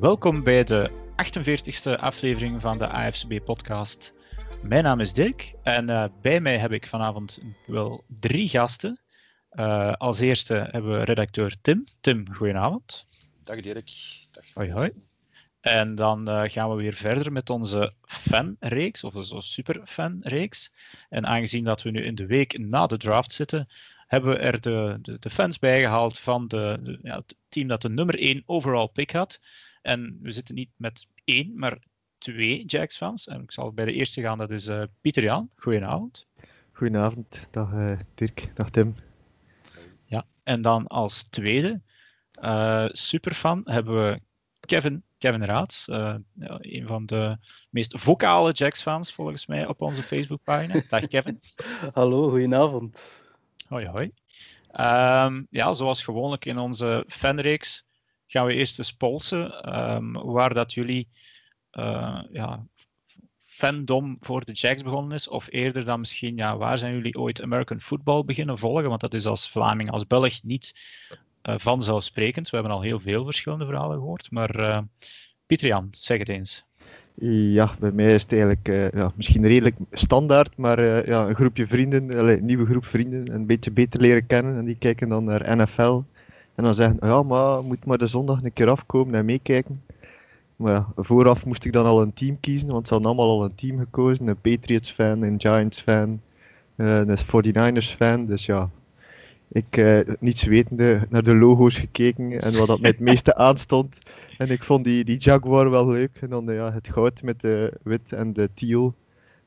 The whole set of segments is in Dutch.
Welkom bij de 48e aflevering van de AFCB-podcast. Mijn naam is Dirk en uh, bij mij heb ik vanavond wel drie gasten. Uh, als eerste hebben we redacteur Tim. Tim, goedenavond. Dag Dirk. Dag. Hoi, hoi. En dan uh, gaan we weer verder met onze fanreeks, of onze superfanreeks. En aangezien dat we nu in de week na de draft zitten, hebben we er de, de, de fans bijgehaald van de, de ja, het team dat de nummer 1 overall pick had. En we zitten niet met één, maar twee Jacks-fans. En ik zal bij de eerste gaan, dat is uh, Pieter Jan. Goedenavond. Goedenavond, dag uh, Dirk, dag Tim. Ja, en dan als tweede uh, superfan hebben we Kevin, Kevin Raad. een van de meest vocale Jacks-fans volgens mij op onze Facebookpagina. Dag Kevin. Hallo, goedenavond. Hoi, hoi. Um, ja, zoals gewoonlijk in onze fanreeks gaan we eerst eens polsen um, waar dat jullie uh, ja, fandom voor de Jacks begonnen is, of eerder dan misschien, ja, waar zijn jullie ooit American football beginnen volgen? Want dat is als Vlaming, als Belg niet uh, vanzelfsprekend. We hebben al heel veel verschillende verhalen gehoord, maar uh, Pieter Jan, zeg het eens. Ja, bij mij is het eigenlijk ja, misschien redelijk standaard, maar ja, een groepje vrienden, een nieuwe groep vrienden, een beetje beter leren kennen. En die kijken dan naar NFL. En dan zeggen, ja, maar moet maar de zondag een keer afkomen en meekijken. Maar ja, vooraf moest ik dan al een team kiezen, want ze hadden allemaal al een team gekozen. Een Patriots-fan, een Giants-fan, uh, een 49ers-fan. Dus ja, ik, uh, niets wetende, naar de logo's gekeken en wat dat mij het meeste aanstond. En ik vond die, die Jaguar wel leuk. En dan ja, het goud met de wit en de teal.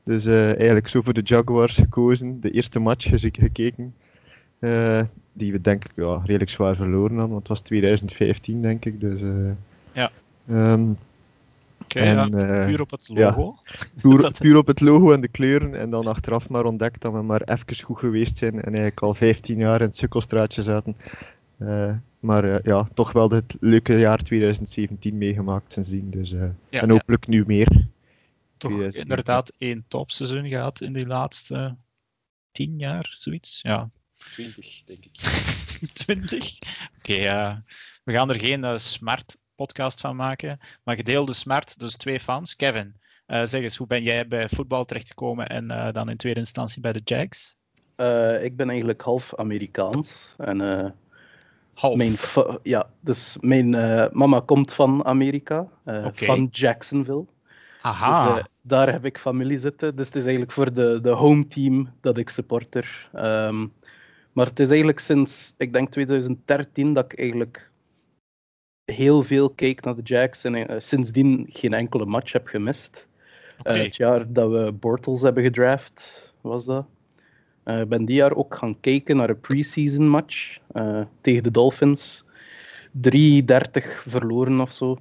Dus uh, eigenlijk zo voor de Jaguars gekozen. De eerste match gekeken. Uh, die we denk ik ja, redelijk zwaar verloren hadden, want het was 2015 denk ik. Dus, ja. Um, Okay, en, ja, puur op het logo. Ja, puur, puur, op het logo en de kleuren. En dan achteraf maar ontdekt dat we maar even goed geweest zijn. En eigenlijk al 15 jaar in het sukkelstraatje zaten. Maar ja, toch wel het leuke jaar 2017 meegemaakt sindsdien. Dus, ja, en hopelijk nu meer. Toch inderdaad één topseizoen gehad in die laatste 10 jaar, zoiets. Ja. 20, denk ik. 20? Oké, okay, we gaan er geen smart podcast van maken. Maar gedeelde smart, dus twee fans. Kevin, uh, zeg eens, hoe ben jij bij voetbal terechtgekomen en uh, dan in tweede instantie bij de Jags? Uh, ik ben eigenlijk half Amerikaans. En, half? Mijn ja, dus mijn mama komt van Amerika, okay. van Jacksonville. Aha. Dus, daar heb ik familie zitten. Dus het is eigenlijk voor de, de home team dat ik supporter. Um, maar het is eigenlijk sinds, ik denk 2013, dat ik eigenlijk heel veel keek naar de Jacks en uh, sindsdien geen enkele match heb gemist. Okay. Uh, het jaar dat we Bortles hebben gedraft, was dat. Ik uh, ben die jaar ook gaan kijken naar een preseason match tegen de Dolphins. 3-30 verloren of zo.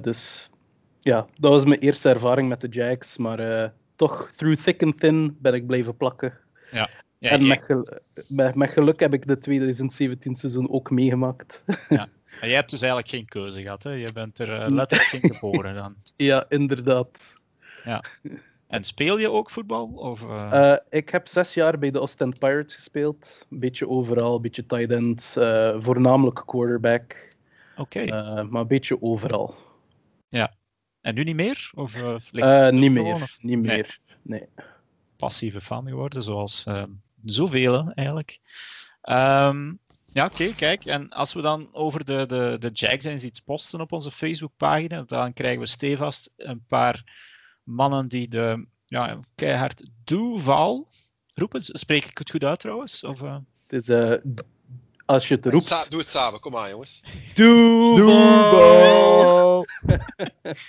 dus ja, dat was mijn eerste ervaring met de Jacks. Maar toch, through thick and thin ben ik blijven plakken. Ja. Ja, en met, gel met, met, geluk heb ik de 2017 seizoen ook meegemaakt. Ja. Jij hebt dus eigenlijk geen keuze gehad, hè? Je bent er uh, letterlijk in geboren dan. Ja, inderdaad. Ja. En speel je ook voetbal? Of, uh... Uh, ik heb zes jaar bij de Ostend Pirates gespeeld. Een beetje overal, een beetje tight end, voornamelijk quarterback. Oké. Okay. maar een beetje overal. Ja. En nu niet meer? Of, niet meer, of? niet meer. Nee. nee. Passieve fan geworden, zoals zoveel eigenlijk. Um, ja, oké, okay, kijk. En als we dan over de, de, de Jags eens iets posten op onze Facebookpagina, dan krijgen we stevast een paar mannen die de ja, keihard Duval roepen. Spreek ik het goed uit trouwens? Of, uh... Het is, uh, als je het roept... Sa doe het samen, kom aan jongens. Duval!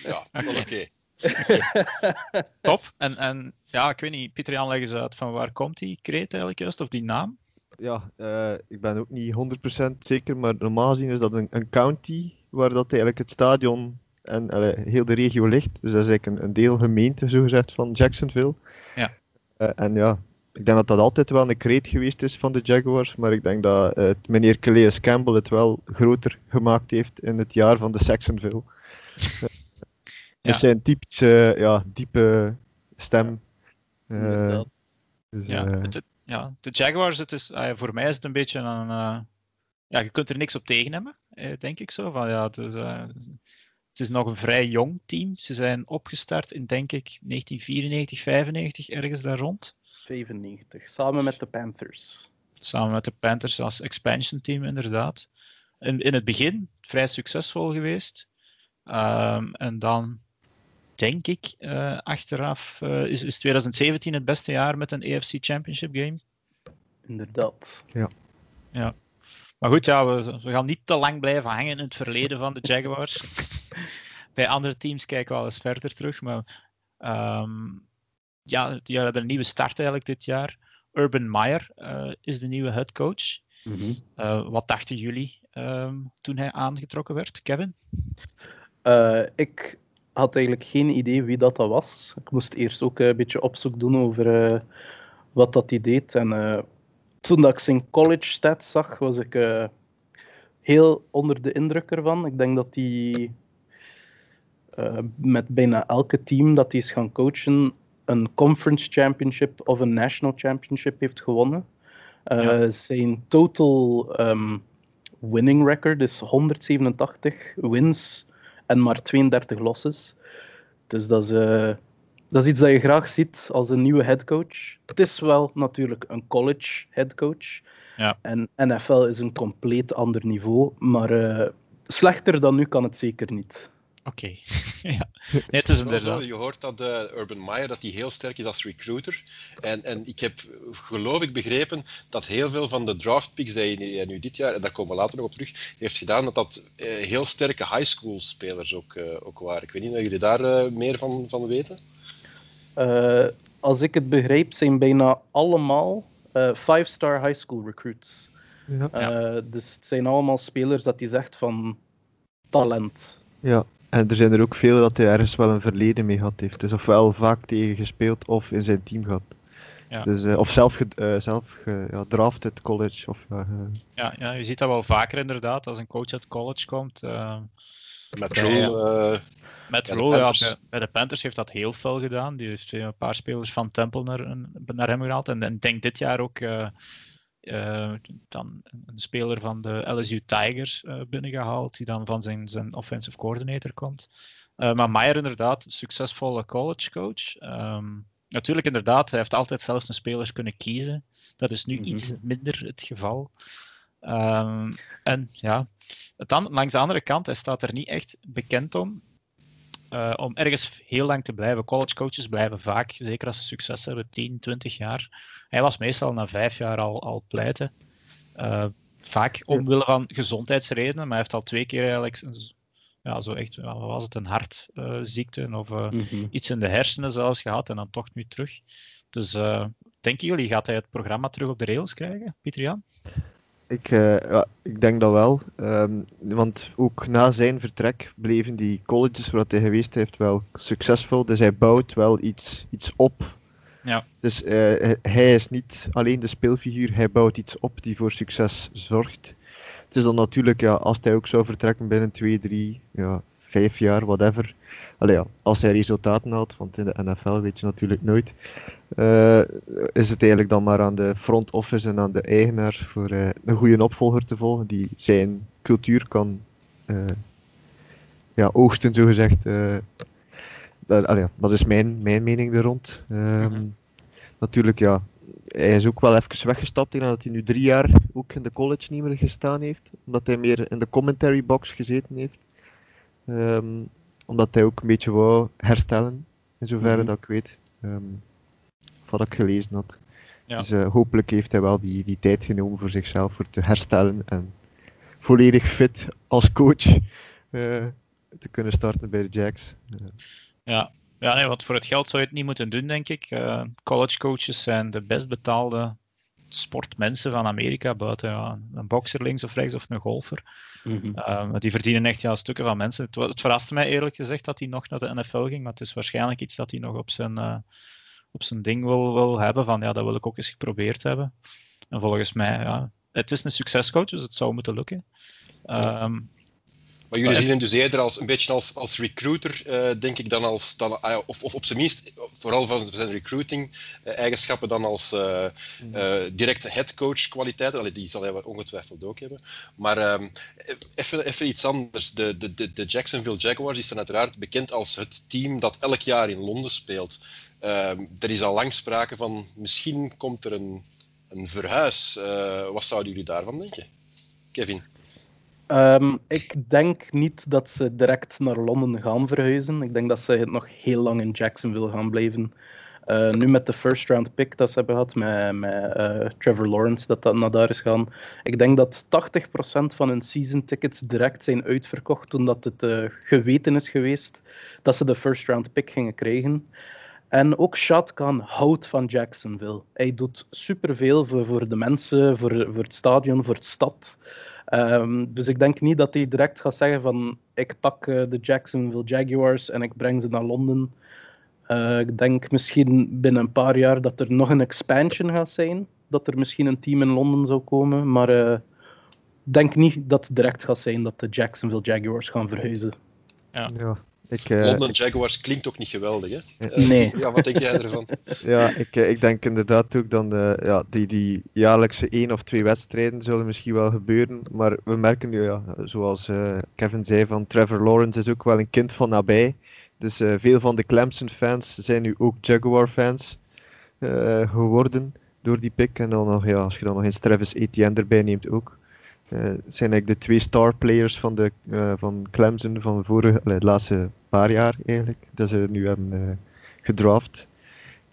ja, dat is oké. Okay. Top. En, en ja, ik weet niet, Pieter Jan, leg eens uit van waar komt die kreet eigenlijk juist, of die naam? ja, uh, ik ben ook niet 100% zeker, maar normaal gezien is dat een, een, county waar dat eigenlijk het stadion en uh, heel de regio ligt. Dus dat is eigenlijk een, een deel gemeente, zogezegd, van Jacksonville. Ja. Uh, en ja, ik denk dat dat altijd wel een kreet geweest is van de Jaguars, maar ik denk dat uh, meneer Calais Campbell het wel groter gemaakt heeft in het jaar van de Saxonville. ja. Dus zijn typische, ja, diepe stem. dus, ja, het, ja, de Jaguars, het is, uh, voor mij is het een beetje een. Uh, ja, je kunt er niks op tegen hebben, denk ik zo. Van, ja, het is het is nog een vrij jong team. Ze zijn opgestart in, denk ik, 1994, 95, ergens daar rond. 95, samen met de Panthers. Samen met de Panthers als expansion team, inderdaad. In, in het begin vrij succesvol geweest. Ehm, en dan denk ik uh, achteraf uh, is, is 2017 het beste jaar met een AFC Championship game. Inderdaad. Ja. ja. Maar goed, ja, we, we, gaan niet te lang blijven hangen in het verleden van de Jaguars. Bij andere teams kijken we wel eens verder terug. Maar um, ja, die hebben een nieuwe start eigenlijk dit jaar. Urban Meyer uh, is de nieuwe head coach. Mm -hmm. uh, wat dachten jullie um, toen hij aangetrokken werd, Kevin? Uh, ik had eigenlijk geen idee wie dat, dat was. Ik moest eerst ook een beetje opzoek doen over wat dat hij deed. En toen dat ik zijn college stats zag, was ik uh, heel onder de indruk ervan. Ik denk dat hij met bijna elke team dat hij is gaan coachen een conference championship of een national championship heeft gewonnen. Ja. Zijn total um, winning record is 187 wins en maar 32 losses. Dus dat is dat is iets dat je graag ziet als een nieuwe headcoach. Het is wel natuurlijk een college headcoach. Ja. En NFL is een compleet ander niveau. Maar uh, slechter dan nu kan het zeker niet. Oké. Okay. ja. nee, het is inderdaad. Je hoort dat uh, Urban Meyer dat hij heel sterk is als recruiter. En, en ik heb, geloof ik, begrepen dat heel veel van de draft picks die hij nu dit jaar, en daar komen we later nog op terug, heeft gedaan, dat dat uh, heel sterke high school spelers ook, uh, ook waren. Ik weet niet of jullie daar meer van, van weten. Uh, als ik het begrijp, zijn bijna allemaal uh, five-star high school recruits. Ja. Uh, dus het zijn allemaal spelers dat hij zegt van talent. Ja, en er zijn er ook veel dat hij ergens wel een verleden mee gehad heeft. Dus ofwel vaak tegen gespeeld of in zijn team gehad. Ja. Dus, uh, of zelf, ge, uh, zelf ge, ja, drafted college. Of, uh, ja, ja, je ziet dat wel vaker inderdaad als een coach uit college komt. Met Rule. Met ja, Rule, ja, bij, bij, de Panthers heeft dat heel veel gedaan. Die heeft een paar spelers van Temple naar, naar hem gehaald. En ik denk dit jaar ook dan een speler van de LSU Tigers binnengehaald, die dan van zijn, zijn offensive coordinator komt. maar Meyer inderdaad, succesvolle college coach. Um, Natuurlijk, inderdaad, hij heeft altijd zelfs een speler kunnen kiezen. Dat is nu mm -hmm. iets minder het geval. Um, en ja, dan langs de andere kant, hij staat er niet echt bekend om. Uh, om ergens heel lang te blijven. College coaches blijven vaak, zeker als ze succes hebben, 10, 20 jaar. Hij was meestal na vijf jaar al, al pleiten. Uh, vaak omwille van gezondheidsredenen, maar hij heeft al twee keer eigenlijk ja, zo echt, wat was het, een hartziekte uh, of uh, mm -hmm. iets in de hersenen zelfs gehad en dan toch nu terug. Dus uh, denken jullie, gaat hij het programma terug op de rails krijgen, Pieter Jan? Ik, ja, ik denk dat wel, um, want ook na zijn vertrek bleven die colleges waar hij geweest heeft wel succesvol, dus hij bouwt wel iets, iets op. Ja. Dus hij is niet alleen de speelfiguur, hij bouwt iets op die voor succes zorgt. Het is dan natuurlijk, ja, als hij ook zou vertrekken binnen 2, 3, ja, 5 jaar, whatever. Allee, ja, als hij resultaten had, want in de NFL weet je natuurlijk nooit, uh, is het eigenlijk dan maar aan de front office en aan de eigenaar voor uh, een goede opvolger te volgen die zijn cultuur kan uh, ja, oogsten, zogezegd. dat, allee, dat is mijn, mijn mening er rond. Um, mm-hmm. Natuurlijk, ja, hij is ook wel even weggestapt nadat hij nu drie jaar ook in de college niet meer gestaan heeft. Omdat hij meer in de commentary box gezeten heeft. Um, omdat hij ook een beetje wou herstellen, in zoverre mm -hmm. dat ik weet. Um, wat ik gelezen had. Ja. Dus uh, hopelijk heeft hij wel die, die tijd genomen voor zichzelf voor te herstellen en volledig fit als coach uh, te kunnen starten bij de Jacks. Uh. Ja, ja, nee, want voor het geld zou je het niet moeten doen, denk ik. Uh, college coaches zijn de best betaalde sportmensen van Amerika, buiten ja, een bokser links of rechts of een golfer. Mm -hmm. uh, die verdienen echt ja, stukken van mensen. Het, het, verraste mij eerlijk gezegd dat hij nog naar de NFL ging, maar het is waarschijnlijk iets dat hij nog op zijn, uh, op zijn ding wil, wil hebben. Van ja, dat wil ik ook eens geprobeerd hebben. En volgens mij, ja, het is een succescoach, dus het zou moeten lukken. Um, Maar jullie zien hem dus eerder als een beetje als, als recruiter, uh, denk ik, dan als. Dan, uh, of, of op zijn minst, vooral van zijn recruiting-eigenschappen, dan als uh, directe headcoach kwaliteit. die zal hij ongetwijfeld ook hebben. Maar ehm, even, even iets anders. De, de, de, de Jacksonville Jaguars is dan uiteraard bekend als het team dat elk jaar in Londen speelt. Ehm, er is al lang sprake van misschien komt er een, een verhuis. wat zouden jullie daarvan denken? Kevin? Um, ik denk niet dat ze direct naar Londen gaan verhuizen. Ik denk dat ze nog heel lang in Jacksonville gaan blijven. Uh, nu met de first round pick dat ze hebben gehad met, met uh, Trevor Lawrence, dat dat naar daar is gaan. Ik denk dat 80% van hun season tickets direct zijn uitverkocht toen dat het uh, geweten is geweest dat ze de first round pick gingen krijgen. En ook Khan houdt van Jacksonville. Hij doet superveel voor, voor de mensen, voor, voor het stadion, voor de stad. Um, dus ik denk niet dat hij direct gaat zeggen van ik pak uh, de Jacksonville Jaguars en ik breng ze naar Londen. Uh, ik denk misschien binnen een paar jaar dat er nog een expansion gaat zijn. Dat er misschien een team in Londen zou komen. Maar uh, ik denk niet dat het direct gaat zijn dat de Jacksonville Jaguars gaan verhuizen. Ja. ja. Ik, uh, London Jaguars klinkt ook niet geweldig, hè? Uh, nee. Ja, wat denk jij ervan? ja, ik, ik denk inderdaad ook dan de, ja, die, die jaarlijkse één of twee wedstrijden zullen misschien wel gebeuren. Maar we merken nu, ja, zoals uh, Kevin zei, van Trevor Lawrence is ook wel een kind van nabij. Dus veel van de Clemson-fans zijn nu ook Jaguar-fans geworden door die pick. En dan nog, ja, als je dan nog eens Travis Etienne erbij neemt ook. Uh, zijn eigenlijk de twee star players van, de, uh, van Clemson van de, vorige, de laatste paar jaar eigenlijk. Dat ze nu hebben uh, gedraft.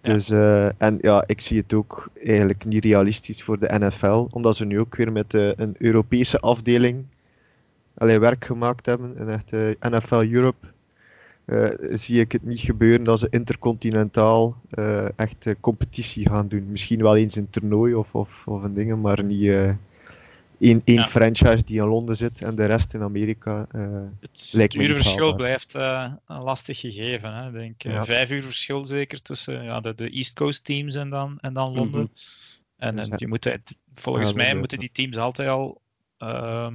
Dus, en ja, ik zie het ook eigenlijk niet realistisch voor de NFL, omdat ze nu ook weer met een Europese afdeling allee, werk gemaakt hebben. Een echte NFL Europe. zie ik het niet gebeuren dat ze intercontinentaal echt competitie gaan doen. Misschien wel eens een toernooi of, of, of een ding, maar niet één, één franchise die in Londen zit en de rest in Amerika. Uh, het lijkt het uurverschil blijft uh, lastig gegeven. Hè. Ik denk uh, ja. vijf uur verschil zeker tussen ja, de, de East Coast teams en dan, en dan Londen. Mm -hmm. En, dus, je moet, volgens ja, mij moeten die teams altijd al ehm,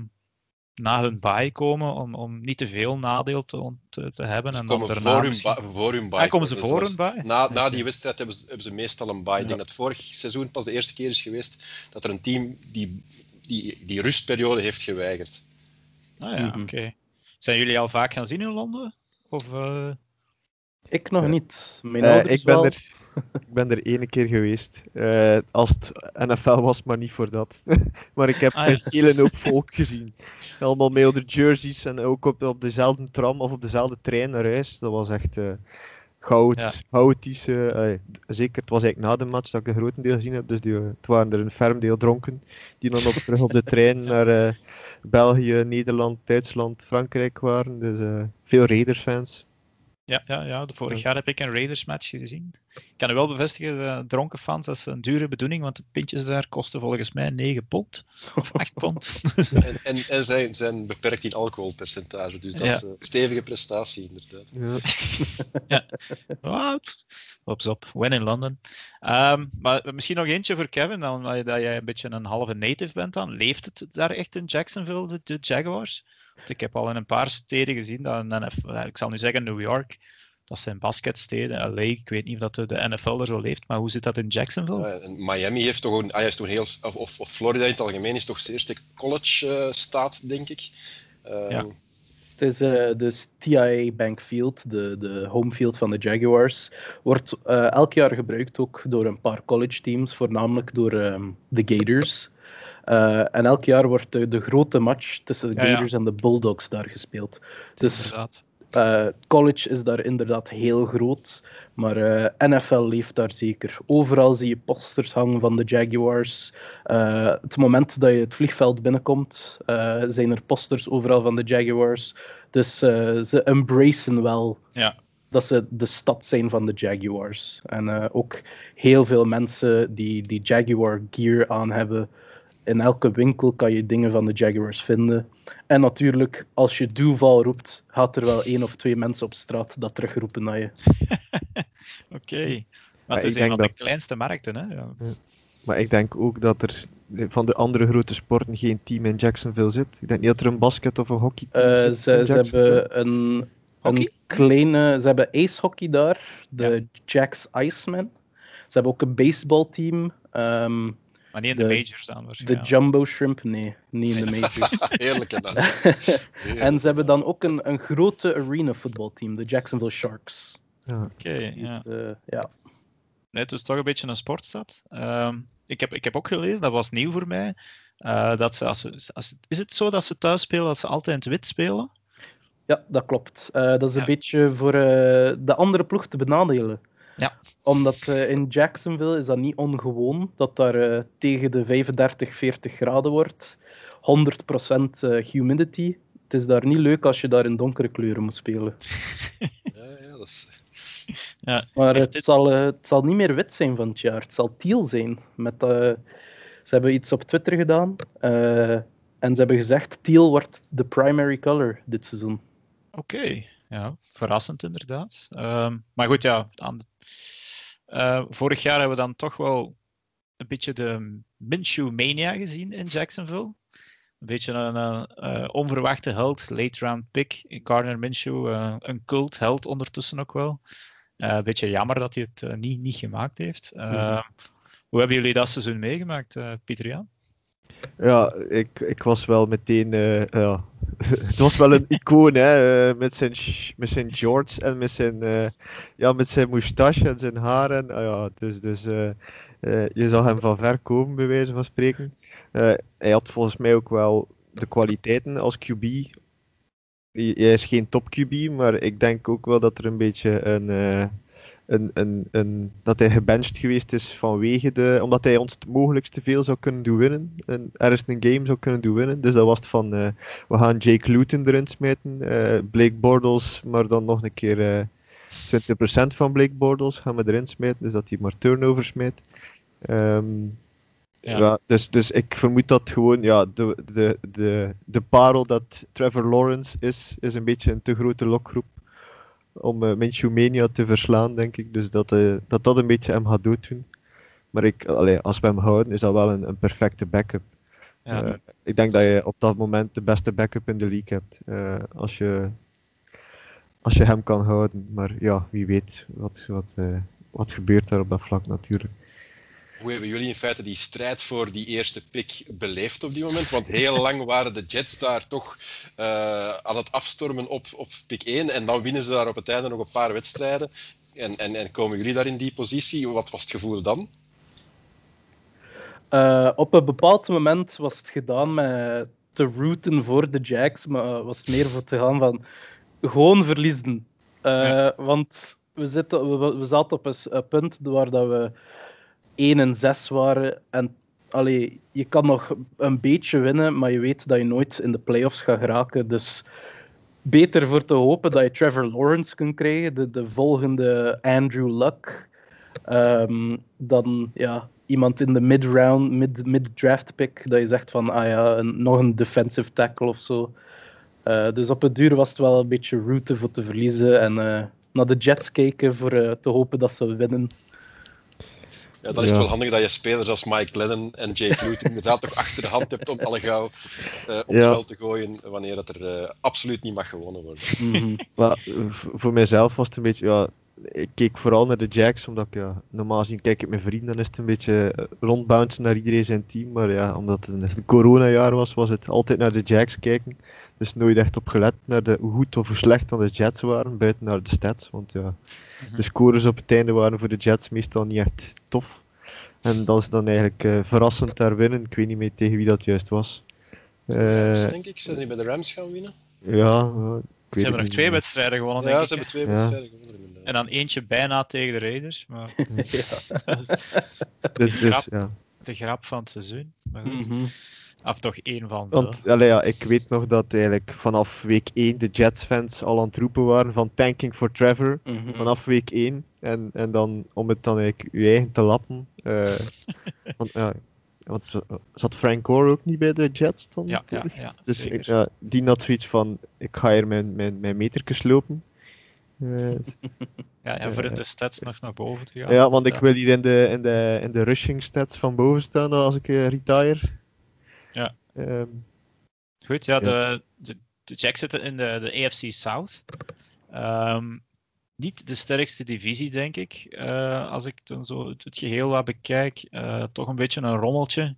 na hun bye komen om, om niet te veel nadeel te, te, te hebben. en dan daarna voor, misschien... hun voor hun bye. Ja, komen ze voor hun bye? Na, na die wedstrijd hebben ze, hebben ze meestal een bye. Ik denk dat vorig seizoen pas de eerste keer is geweest dat er een team die die, die rustperiode heeft geweigerd. Ah ja, mm -hmm. oké. Okay. Zijn jullie al vaak gaan zien in Londen? Of, uh... Ik nog niet. Mijn uh, ik, ben wel. er, ik ben er ene keer geweest. Uh, als het NFL was, maar niet voor dat. maar ik heb ah, ja. een hele hoop volk gezien. Allemaal met de jerseys en ook op, op dezelfde tram of op dezelfde trein naar huis. Dat was echt goud, ja. chaotische. Uh, zeker, het was eigenlijk na de match dat ik de grotendeel gezien heb. Dus die, het waren er een ferm deel dronken. Die dan op, terug op de trein naar uh, België, Nederland, Duitsland, Frankrijk waren. Dus uh, veel Raiders-fans. Ja, ja, ja, vorig jaar heb ik een Raiders-match gezien. Ik kan u wel bevestigen, de dronken fans, dat is een dure bedoeling, want de pintjes daar kosten volgens mij 9 pond of 8 pond. en, en, en zijn, zijn beperkt in alcoholpercentage, dus dat ja. is een stevige prestatie, inderdaad. Ja. ja. Op op, win in London. Um, maar misschien nog eentje voor Kevin, dan, dat jij een beetje een halve native bent dan. Leeft het daar echt in Jacksonville, de, de Jaguars? Ik heb al in een paar steden gezien, dat NFL, ik zal nu zeggen New York, dat zijn basketsteden. LA, ik weet niet of dat de NFL er zo leeft, maar hoe zit dat in Jacksonville? Ja, Miami heeft toch een, ah, is toch heel, of, of, Florida in het algemeen is toch de eerste college-staat, uh, denk ik. Uh, ja. Het is uh, dus TIA Bank Field, de, de home field van de Jaguars. Wordt uh, elk jaar gebruikt ook door een paar college teams, voornamelijk door um, de Gators. Uh, en elk jaar wordt de, de, grote match tussen de Gators ja, ja. en de Bulldogs daar gespeeld. Dus college is daar inderdaad heel groot, maar uh, NFL leeft daar zeker. Overal zie je posters hangen van de Jaguars. het moment dat je het vliegveld binnenkomt, zijn er posters overal van de Jaguars. Dus ze embracen wel ja dat ze de stad zijn van de Jaguars. En ook heel veel mensen die, die Jaguar gear aan hebben, in elke winkel kan je dingen van de Jaguars vinden. En natuurlijk, als je Duval roept, gaat er wel één of twee mensen op straat dat terugroepen naar je. Oké. Okay. Maar het is een van dat... de kleinste markten, hè? Ja. maar ik denk ook dat er van de andere grote sporten geen team in Jacksonville zit. Ik denk niet dat er een basket of een hockey team Eh, zit. ze, in ze hebben een, Hockey? een kleine... Ze hebben acehockey daar, de Jacks Icemen. Ze hebben ook een baseballteam. ehm Maar niet in de, De- majors dan de waarschijnlijk. Jumbo Shrimp, nee, niet in de majors. Heerlijk dan. en ze hebben dan ook een, een grote arena voetbalteam, de Jacksonville Sharks. Ja. Oké, ja. Eh, ja. Nee, het is toch een beetje een sportstad. Ehm, ik, heb, ik heb ook gelezen, dat was nieuw voor mij, eh, dat ze, als ze, als, is het zo dat ze thuis spelen, dat ze altijd in het wit spelen? Ja, dat klopt. Eh, dat is een Ja. beetje voor eh, de andere ploeg te benadelen. Ja. Omdat eh, in Jacksonville is dat niet ongewoon dat daar eh, tegen de 35, 40 graden wordt. 100% eh, humidity. Het is daar niet leuk als je daar in donkere kleuren moet spelen. Ja, ja, dat is... Ja, Maar het dit- zal, het zal niet meer wit zijn van het jaar. Het zal teal zijn. Met, eh, ze hebben iets op Twitter gedaan. eh, en ze hebben gezegd: teal wordt de primary color dit seizoen. Oké, ja, verrassend inderdaad. Ehm, maar goed, ja, aan de- eh, vorig jaar hebben we dan toch wel een beetje de Minshew mania gezien in Jacksonville. Een beetje een eh, onverwachte held, late round pick, Gardner Minshew, eh, een cult held ondertussen ook wel. Een beetje jammer dat hij het niet, niet gemaakt heeft. Ehm, Hoe hebben jullie dat seizoen meegemaakt, Pieter Jan? Ja, ik, ik was wel meteen. eh, ja. het was wel een icoon, hè? eh, met, zijn, met zijn shorts en met zijn, eh, ja, met zijn moustache en zijn haren. Ah ja, dus dus je zag hem van ver komen, bij wijze van spreken. Hij had volgens mij ook wel de kwaliteiten als QB. Hij hij is geen top QB, maar ik denk ook wel dat er een beetje een. Een, een, een, dat hij gebenched geweest is vanwege de. omdat hij ons het mogelijkst te veel zou kunnen doen winnen. En ergens een game zou kunnen doen winnen. Dus dat was het van. eh, we gaan Jake Luton erin smijten. eh, Blake Bortles, maar dan nog een keer. eh 20% van Blake Bortles gaan we erin smijten. Dus dat hij maar turnovers smijt. Ehm, Ja. ja. dus, dus ik vermoed dat gewoon ja, de, de, de, de parel dat Trevor Lawrence is, is een beetje een te grote lokgroep om uh, te verslaan, denk ik. Dus dat, eh, dat dat een beetje hem gaat dooddoen. Maar ik, allee, als we hem houden, is dat wel een, een perfecte backup. Ja. Eh, ik denk dat je op dat moment de beste backup in de league hebt. als, je, als je hem kan houden. Maar ja, wie weet wat, wat, wat gebeurt daar op dat vlak natuurlijk. Hoe hebben jullie in feite die strijd voor die eerste pick beleefd op die moment? Want heel lang waren de Jets daar toch eh, aan het afstormen op, op pick 1. En dan winnen ze daar op het einde nog een paar wedstrijden. En, en, en komen jullie daar in die positie? Wat was het gevoel dan? Eh, op een bepaald moment was het gedaan met te rooten voor de Jacks, maar was het meer voor te gaan van gewoon verliezen. Eh, Ja. Want we, zitten, we, we zaten op een punt waar dat we 1 en 6 waren. En allee, je kan nog een beetje winnen, maar je weet dat je nooit in de playoffs gaat geraken. Dus beter voor te hopen dat je Trevor Lawrence kunt krijgen, de, de volgende Andrew Luck. Ehm, dan ja, iemand in de mid-round, mid- mid-draft pick, dat je zegt van, ah ja, een, nog een defensive tackle of zo. Eh, dus op het duur was het wel een beetje route voor te verliezen en eh, naar de Jets kijken voor eh, te hopen dat ze winnen. Ja, dan is het wel handig dat je spelers als Mike Lennon en Jake Luton inderdaad toch achter de hand hebt om alle gauw eh, op het veld te gooien wanneer dat er eh, absoluut niet mag gewonnen worden. Mhm. Maar voor mijzelf was het een beetje, ja, ik keek vooral naar de Jacks, omdat ik, ja, normaal gezien kijk ik met vrienden, dan is het een beetje eh, rondbouncen naar iedereen zijn team. Maar ja, omdat het een coronajaar was, was het altijd naar de Jacks kijken. Dus nooit echt op gelet naar de, hoe goed of hoe slecht dan de Jets waren, buiten naar de stats. Want ja, Mhm. de scores op het einde waren voor de Jets meestal niet echt tof. En dat is dan eigenlijk eh, verrassend daar winnen. Ik weet niet meer tegen wie dat juist was. Eh, Rams, denk ik. Zijn die bij de Rams gaan winnen? ja, Ze hebben nog twee wedstrijden gewonnen, Ja, denk ze ik. hebben twee Ja. wedstrijden gewonnen. inderdaad. En dan eentje bijna tegen de Raiders. Maar dat is Dus, dus, Grap. ja. de grap van het seizoen. Maar goed. Mhm. Of toch één van de. Want allee, ja, ik weet nog dat eigenlijk vanaf week 1 de Jets-fans al aan het roepen waren van tanking for Trevor. Mhm. Vanaf week 1. En, en dan om het dan eigenlijk je eigen te lappen. eh, want, ja, want zat Frank Gore ook niet bij de Jets dan? Ja, ja, ja Dus ik, ja, die had zoiets van: ik ga hier mijn, mijn, mijn metertjes lopen. Eh, Ja, ja, voor in de stats nog naar boven te gaan. ja, want ik wil hier in de, in de, in de rushing stats van boven staan als ik eh, retire. Ja. Ehm, Goed, ja. De, de, de Jacks zitten in de, de AFC South. Ehm, niet de sterkste divisie, denk ik. eh, als ik dan zo het, het geheel wat bekijk. Eh, toch een beetje een rommeltje.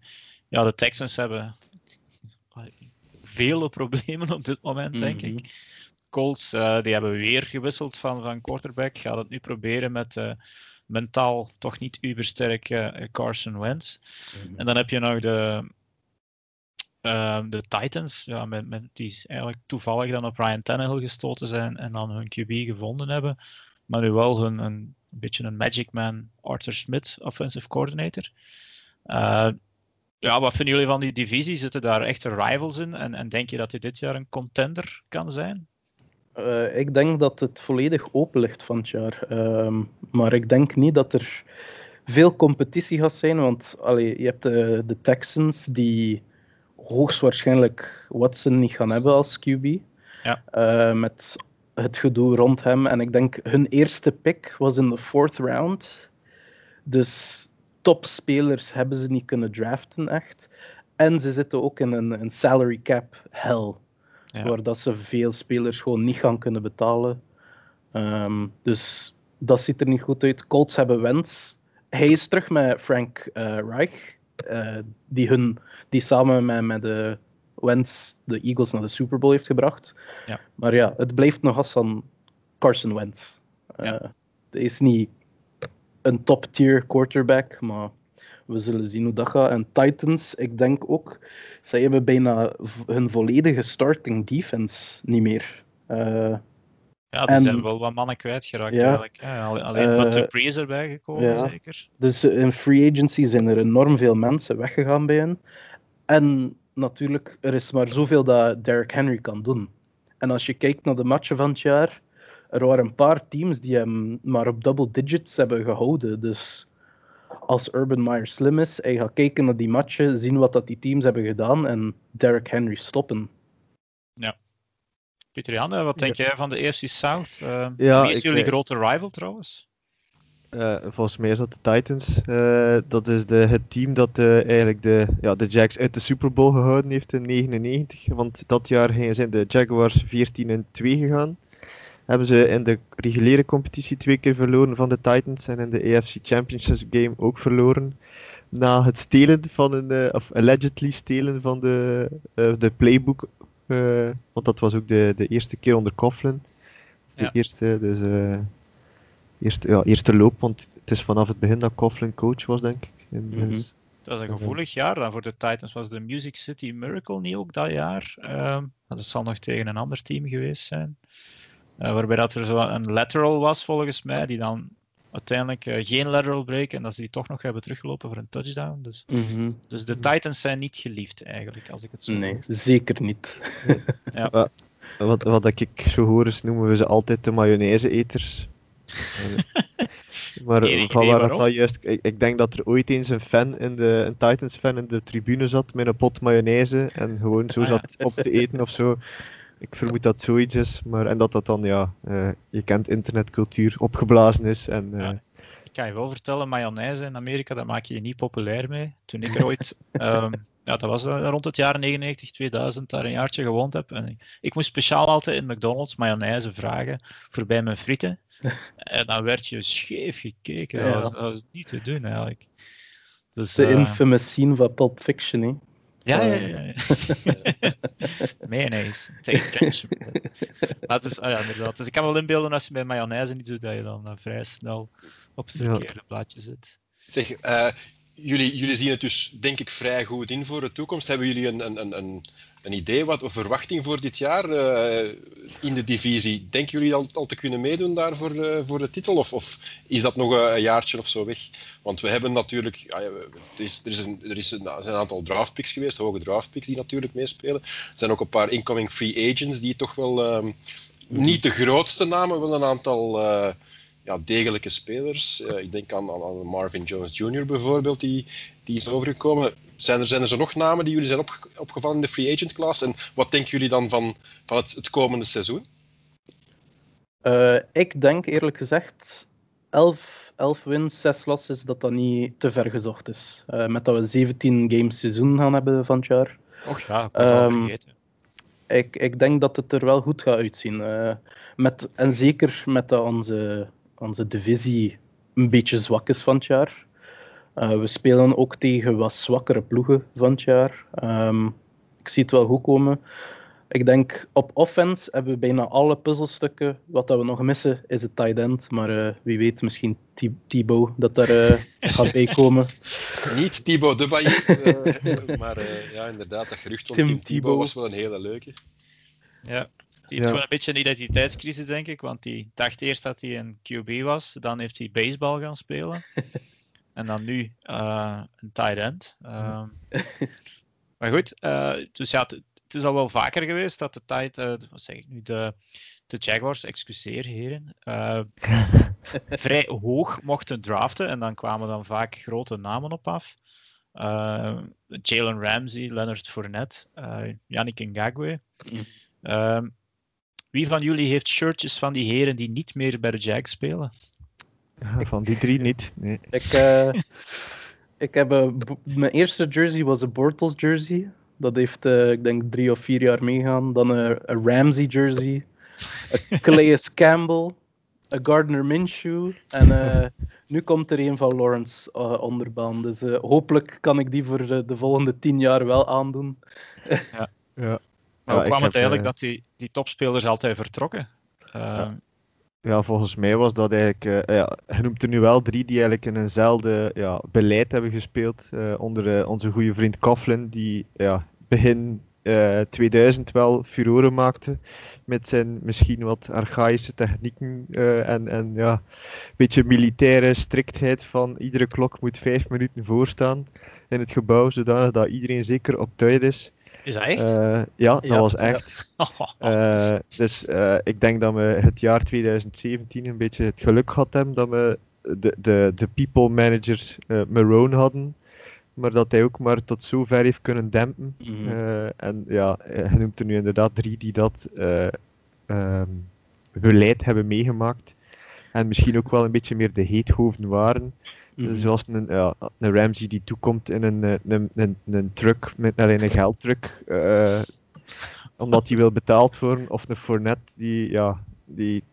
Ja, de Texans hebben vele problemen op dit moment, denk Mhm. ik. Colts, eh, die hebben weer gewisseld van, van quarterback. Gaat het nu proberen met mentaal toch niet ubersterke eh, Carson Wentz. En dan heb je nog de, ehm, de Titans, ja, met, met, die eigenlijk toevallig dan op Ryan Tannehill gestoten zijn en dan hun QB gevonden hebben. Maar nu wel hun, een, een beetje een Magic Man, Arthur Smith, offensive coordinator. Eh, ja, wat vinden jullie van die divisie? Zitten daar echte rivals in? En, en denk je dat hij dit jaar een contender kan zijn? Eh, ik denk dat het volledig open ligt van het jaar. Ehm, maar ik denk niet dat er veel competitie gaat zijn. Want allee, je hebt de, de Texans die hoogstwaarschijnlijk Watson niet gaan hebben als QB. Ja. Eh, met het gedoe rond hem. En ik denk hun eerste pick was in de fourth round. Dus topspelers hebben ze niet kunnen draften echt. En ze zitten ook in een, een salary cap hell. Ja. Waar dat ze veel spelers gewoon niet gaan kunnen betalen. Ehm, dus dat ziet er niet goed uit. Colts hebben Wens. Hij is terug met Frank eh, Reich. Eh, die, hun, die samen met, met de Wentz de Eagles naar de Super Bowl heeft gebracht. Ja. Maar ja, het blijft nog als van Carson Wentz. Ja. Hij is niet een top-tier quarterback, maar we zullen zien hoe dat gaat. En Titans, ik denk ook, zij hebben bijna hun volledige starting defense niet meer. Eh, Ja, die En- zijn wel wat mannen kwijtgeraakt Ja. eigenlijk. Alle- Alleen Eh, wat Dupree is erbij gekomen, ja. zeker. Dus in free agency zijn er enorm veel mensen weggegaan bij hen. En natuurlijk, er is maar zoveel dat Derrick Henry kan doen. En als je kijkt naar de matchen van het jaar, er waren een paar teams die hem maar op double digits hebben gehouden. Dus als Urban Meyer slim is, hij gaat kijken naar die matchen, zien wat dat die teams hebben gedaan en Derrick Henry stoppen. Pieter eh, wat denk jij van de AFC South? Eh, Ja, wie is jullie grote rival trouwens? Eh, volgens mij is dat de Titans. Dat is de, het team dat eigenlijk de, ja, de Jags uit de Super Bowl gehouden heeft in 1999. Want dat jaar gingen- zijn de Jaguars 14 en 2 gegaan. Hebben ze in de reguliere competitie twee keer verloren van de Titans en in de AFC Championship game ook verloren. Na het stelen van een, of allegedly stelen van de, de playbook. Eh, want dat was ook de, de eerste keer onder Coughlin. De Ja. eerste, dus eh, eerste, ja, eerste loop, want het is vanaf het begin dat Coughlin coach was, denk ik. Mhm. dus- Dat is een Mhm. gevoelig jaar dan voor de Titans. Was de Music City Miracle niet ook dat jaar? Maar dat zal nog tegen een ander team geweest zijn. Eh, waarbij dat er zo een lateral was, volgens mij, die dan uiteindelijk eh, geen lateral break en dat ze die toch nog hebben teruggelopen voor een touchdown. Dus, dus de Titans zijn niet geliefd eigenlijk, als ik het zo Nee, hoor. zeker niet. Wat, wat ik zo hoor is, noemen we ze altijd de mayonaise-eters. Eh, maar van waar dat, juist... Ik, ik denk dat er ooit eens een fan, in de, een Titans-fan in de tribune zat met een pot mayonaise en gewoon zo Ah, ja. zat op te eten of zo. Ik vermoed dat zoiets is, maar en dat dat dan, ja, eh, je kent internetcultuur, opgeblazen is en... eh, Ja. Ik kan je wel vertellen, mayonaise in Amerika, daar maak je je niet populair mee. Toen ik er ooit, ehm, ja, dat was eh, rond het jaar 99, 2000, daar een jaartje gewoond heb. En ik, ik moest speciaal altijd in McDonald's mayonaise vragen voor bij mijn frieten. En dan werd je scheef gekeken. Dat, was, dat was niet te doen eigenlijk. Dus, De infamous scene van Pulp Fiction, hè. Ja, ja, ja. ja. mayonaise. Tegen ketchup. Maar het is, ah ja, inderdaad. Dus ik kan me wel inbeelden als je bij mayonaise niet doet, dat je dan eh, vrij snel op het Ja. verkeerde plaatje zit. Zeg, eh, jullie, jullie zien het dus denk ik vrij goed in voor de toekomst. Hebben jullie een, een, een- een, idee, wat een verwachting voor dit jaar eh, in de divisie? Denken jullie al, al te kunnen meedoen daar voor, eh, voor de titel? Of, of is dat nog een, jaartje of zo weg? Want we hebben natuurlijk, ja, ja, er, is, er is een, er zijn een aantal draftpicks geweest, hoge draftpicks die natuurlijk meespelen. Er zijn ook een paar incoming free agents die toch wel ehm, niet de grootste namen, wel een aantal eh, ja, degelijke spelers. Eh, ik denk aan, aan, aan Marvin Jones Jr. bijvoorbeeld, die, die is overgekomen. Zijn er, zijn er zo nog namen die jullie zijn opge- opgevallen in de free agent class? En wat denken jullie dan van, van het, het komende seizoen? Eh, ik denk eerlijk gezegd 11, 11 wins, 6 losses, dat dat niet te ver gezocht is. Eh, met dat we 17 games seizoen gaan hebben van het jaar. Och ja, ik was al Ehm, vergeten. Ik, ik denk dat het er wel goed gaat uitzien. Eh, met, en zeker met dat onze, onze divisie een beetje zwak is van het jaar. Eh, we spelen ook tegen wat zwakkere ploegen van het jaar. Ehm, ik zie het wel goed komen. Ik denk op offense hebben we bijna alle puzzelstukken. Wat dat we nog missen is het tight end. Maar eh, wie weet, misschien Thi- Thibaut dat daar eh, gaat bijkomen. Niet Thibaut de Bailly, maar eh, ja, inderdaad, dat gerucht rond Tim Tim, Thibaut Thibaut. was wel een hele leuke. Ja. Heeft Ja. gewoon een beetje een identiteitscrisis, denk ik. Want die dacht eerst dat hij een QB was. Dan heeft hij baseball gaan spelen. en dan nu eh, een tight end. Ehm, maar goed, eh, dus ja, het, is al wel vaker geweest dat de tight, eh, wat zeg ik nu, de, de Jaguars, excuseer heren, vrij hoog mochten draften. En dan kwamen dan vaak grote namen op af. Eh, Jalen Ramsey, Leonard Fournette, Yannick Ngakwe. Mm. Ehm, wie van jullie heeft shirtjes van die heren die niet meer bij de Jags spelen? Van die drie niet. Nee. Ik, eh, ik heb een mijn eerste jersey was een Bortles jersey. Dat heeft, eh, ik denk, drie of vier jaar meegaan. Dan een, een Ramsey jersey. Een Calais Campbell. Een Gardner Minshew. En eh, nu komt er een van Lawrence onderbaan. Dus eh, hopelijk kan ik die voor de, de volgende tien jaar wel aandoen. Ja. Maar Ja, hoe ik kwam heb, het eigenlijk dat die, die topspelers altijd vertrokken? Ehm, Ja, volgens mij was dat eigenlijk. eh, ja, je noemt er nu wel drie die eigenlijk in eenzelfde ja, beleid hebben gespeeld. eh, onder eh, onze goede vriend Coughlin, die ja, begin eh, 2000 wel furoren maakte. Met zijn misschien wat archaïsche technieken eh, en, en ja, een beetje militaire striktheid van iedere klok moet vijf minuten voorstaan in het gebouw, zodanig dat iedereen zeker op tijd is. Is dat echt? Eh, ja, dat Ja, was ja. echt. Eh, dus eh, ik denk dat we het jaar 2017 een beetje het geluk gehad hebben dat we de, de, de people manager Marone hadden, maar dat hij ook maar tot zover heeft kunnen dempen. Mhm. En ja, je noemt er nu inderdaad drie die dat eh, ehm, beleid hebben meegemaakt. En misschien ook wel een beetje meer de heethoofden waren. Mhm. Zoals een, ja, een Ramsey die toekomt in een, eh, een, een, een truck, met alleen een geldtruck, eh, omdat die wil betaald worden. Of een Fournette die, ja, die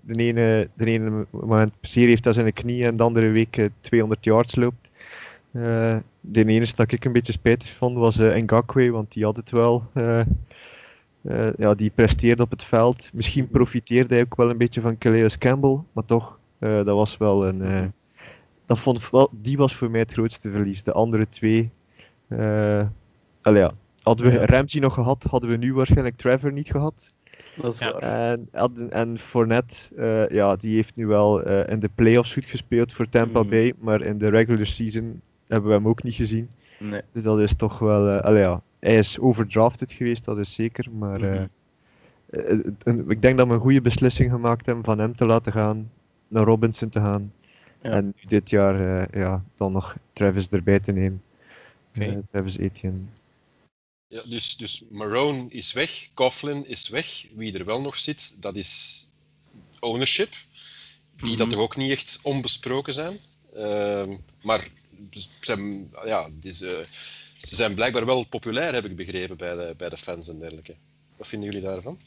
de ene, de ene moment zeer heeft aan zijn knie en de andere week eh, 200 yards loopt. Eh, de enige dat ik een beetje spijtig vond was eh Ngakwe, want die had het wel. eh, eh, ja, die presteerde op het veld. Misschien profiteerde hij ook wel een beetje van Calais Campbell, maar toch, eh, dat was wel een. eh, dat vond ik wel, die was voor mij het grootste verlies. De andere twee. eh ja. Hadden we. Ramsey nog gehad, hadden we nu waarschijnlijk Trevor niet gehad. Dat is waar. En, en Fournette, eh, ja, die heeft nu wel eh, in de playoffs goed gespeeld voor Tampa Mhm. Bay, maar in de regular season hebben we hem ook niet gezien. Nee. Dus dat is toch wel. eh, ja, hij is overdrafted geweest, dat is zeker. Maar eh, Mhm. eh, een- ik denk dat we een goede beslissing gemaakt hebben van hem te laten gaan, naar Robinson te gaan. Ja. En nu dit jaar eh, ja, dan nog Travis erbij te nemen. Eh, Travis Etienne. Ja, dus, dus Marone is weg, Coughlin is weg. Wie er wel nog zit, dat is ownership. Die Mhm. dat toch ook niet echt onbesproken zijn. Ehm, maar ze zijn, ja, eh, ze zijn blijkbaar wel populair, heb ik begrepen, bij de, bij de fans en dergelijke. Wat vinden jullie daarvan?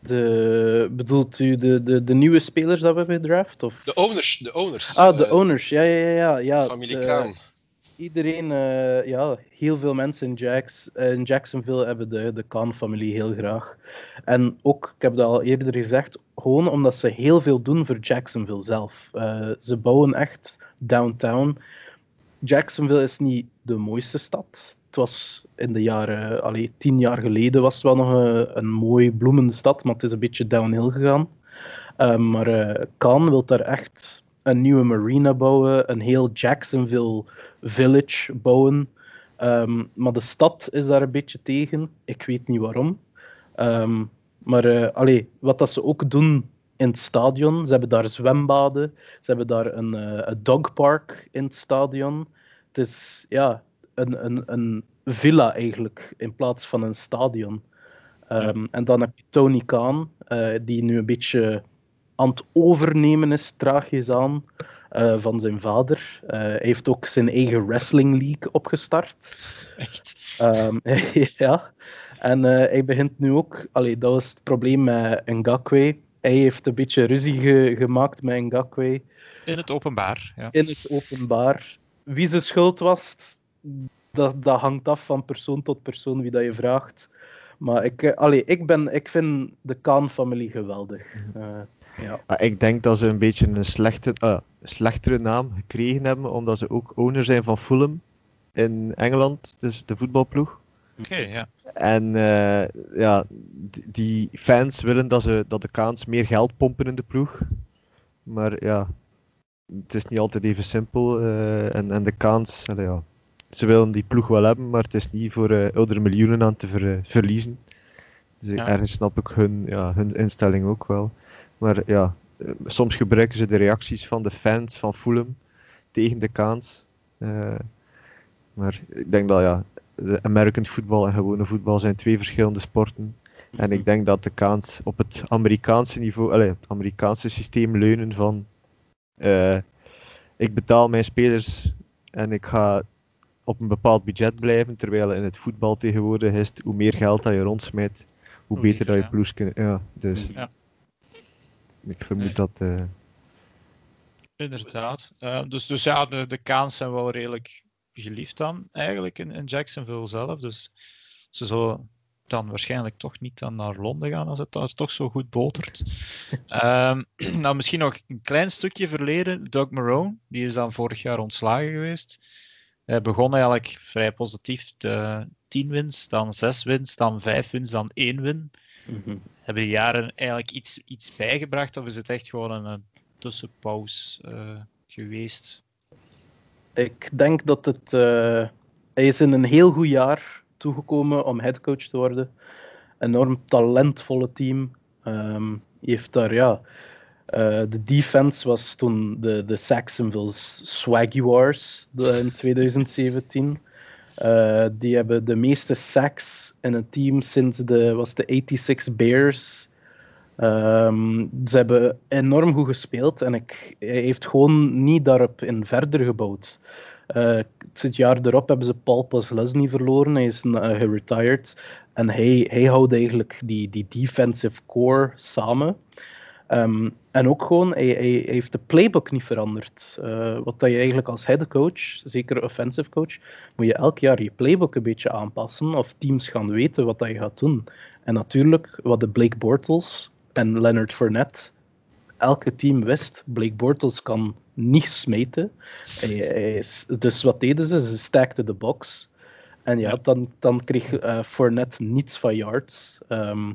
De, bedoelt u de, de, de nieuwe spelers dat we hebben gedraft? Of? De owners. De owners Ah, de eh, owners. Ja, ja, ja. ja. Familie Kraan. Iedereen, eh, ja, heel veel mensen in, Jacks, in Jacksonville hebben de, de Khan-familie heel graag. En ook, ik heb dat al eerder gezegd, gewoon omdat ze heel veel doen voor Jacksonville zelf. Eh, ze bouwen echt downtown. Jacksonville is niet de mooiste stad. Het was in de jaren, allee, tien jaar geleden was het wel nog een, een mooi bloemende stad, maar het is een beetje downhill gegaan. Eh, maar eh Khan wil daar echt een nieuwe marina bouwen, een heel Jacksonville village bouwen. Ehm, maar de stad is daar een beetje tegen. Ik weet niet waarom. Ehm, maar eh, allee, wat dat ze ook doen in het stadion, ze hebben daar zwembaden, ze hebben daar een, eh, een dogpark in het stadion. Het is ja, een, een, een villa eigenlijk, in plaats van een stadion. Ehm, En dan heb je Tony Khan, eh, die nu een beetje aan het overnemen is, traagjes aan, eh, van zijn vader. Hij heeft ook zijn eigen wrestling league opgestart. Echt. Ehm, ja. En hij begint nu ook... Allee, dat was het probleem met Ngakwe. Hij heeft een beetje ruzie ge- gemaakt met Ngakwe In het openbaar. Ja. in het openbaar. Wie zijn schuld was, dat, dat hangt af van persoon tot persoon wie dat je vraagt. Maar ik, eh, allee, ik, ben, ik vind de Kaan-familie geweldig. Eh, ja. Maar ik denk dat ze een beetje een slechte, ah, slechtere naam gekregen hebben, omdat ze ook owner zijn van Fulham in Engeland, dus de voetbalploeg. Oké, ja. En eh, ja, die fans willen dat, ze, dat de Kaans meer geld pompen in de ploeg. Maar ja, het is niet altijd even simpel. eh, en, en de Kaans, ja, ze willen die ploeg wel hebben, maar het is niet voor eh oudere miljoenen aan te ver- verliezen. Dus Ja. ergens snap ik hun, ja, hun instelling ook wel. Maar ja, soms gebruiken ze de reacties van de fans van Fulham tegen de Kaans. Eh, maar ik denk dat ja, de American football en gewone voetbal zijn twee verschillende sporten. En ik denk dat de Kaans op het Amerikaanse niveau, allee, het Amerikaanse systeem leunen van eh, ik betaal mijn spelers en ik ga op een bepaald budget blijven, terwijl in het voetbal tegenwoordig is het, hoe meer geld dat je rondsmijt, hoe Hoe beter liever, dat je ja. ploeg kunnen. Ja, dus Ja. ik vermoed dat. eh, Inderdaad. Eh, dus, dus ja, de, de Kaans zijn wel redelijk geliefd dan, eigenlijk, in, in Jacksonville zelf. Dus ze zullen dan waarschijnlijk toch niet dan naar Londen gaan als het daar toch zo goed botert. Ehm, nou, misschien nog een klein stukje verleden. Doug Marone, die is dan vorig jaar ontslagen geweest. Hij begon eigenlijk vrij positief. De 10 wins, dan 6 wins, dan 5 wins, dan 1 win. Mhm. Hebben die jaren eigenlijk iets, iets bijgebracht of is het echt gewoon een, tussenpauze eh, geweest? Ik denk dat het. eh, hij is in een heel goed jaar toegekomen om headcoach te worden. Enorm talentvolle team. Ehm, heeft daar, ja. eh, de defense was toen de, de Saxonville Swaggy Wars in 2017. Eh, die hebben de meeste sacks in een team sinds de, was de 86 Bears. Ehm, ze hebben enorm goed gespeeld en ik, hij heeft gewoon niet daarop in verder gebouwd. Eh, het jaar erop hebben ze Paul Paslesny verloren, hij is uh, geretired. En hij, hij houdt eigenlijk die, die defensive core samen. Ehm, en ook gewoon, hij, hij, heeft de playbook niet veranderd. Eh, wat dat je eigenlijk als headcoach, zeker offensive coach, moet je elk jaar je playbook een beetje aanpassen of teams gaan weten wat dat je gaat doen. En natuurlijk, wat de Blake Bortles en Leonard Fournette, elke team wist, Blake Bortles kan niet smeten. Hij, dus wat deden ze? Ze stackten de box. En ja, dan, dan kreeg eh Fournette niets van yards. Ehm,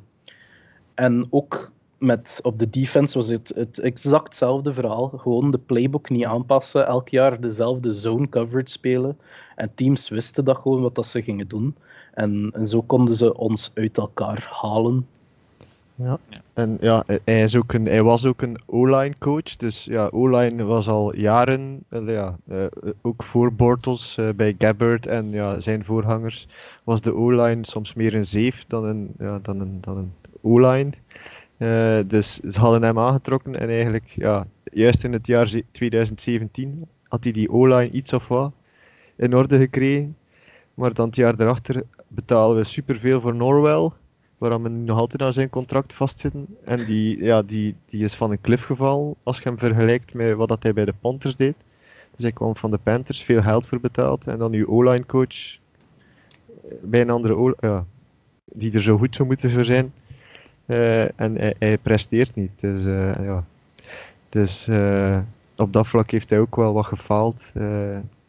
en ook met, op de defense was het het exact hetzelfde verhaal. Gewoon de playbook niet aanpassen. Elk jaar dezelfde zone coverage spelen. En teams wisten dat gewoon wat dat ze gingen doen. En, en zo konden ze ons uit elkaar halen. En ja, hij- is ook een, hij was ook een O-line coach. Dus ja, O-line was al jaren, eh, ja, eh, ook voor Bortles eh, bij Gabbard en ja, zijn voorgangers, was de O-line soms meer een zeef dan een, ja, dan een, dan een O-line. Eh, dus ze hadden hem aangetrokken en eigenlijk, ja, juist in het jaar ze- 2017 had hij die O-line iets of wat in orde gekregen. Maar dan het jaar daarachter betalen we superveel voor Norwell waar we nu nog altijd aan zijn contract vastzitten. En die, ja, die, die is van een cliff gevallen als je hem vergelijkt met wat dat hij bij de Panthers deed. Dus hij kwam van de Panthers, veel geld voor betaald. En dan uw O-line coach eh, bij een andere O- ja, die er zo goed zou moeten voor zijn. Eh, en hij, hij presteert niet. Dus, eh, ja. dus op dat vlak heeft hij ook wel wat gefaald.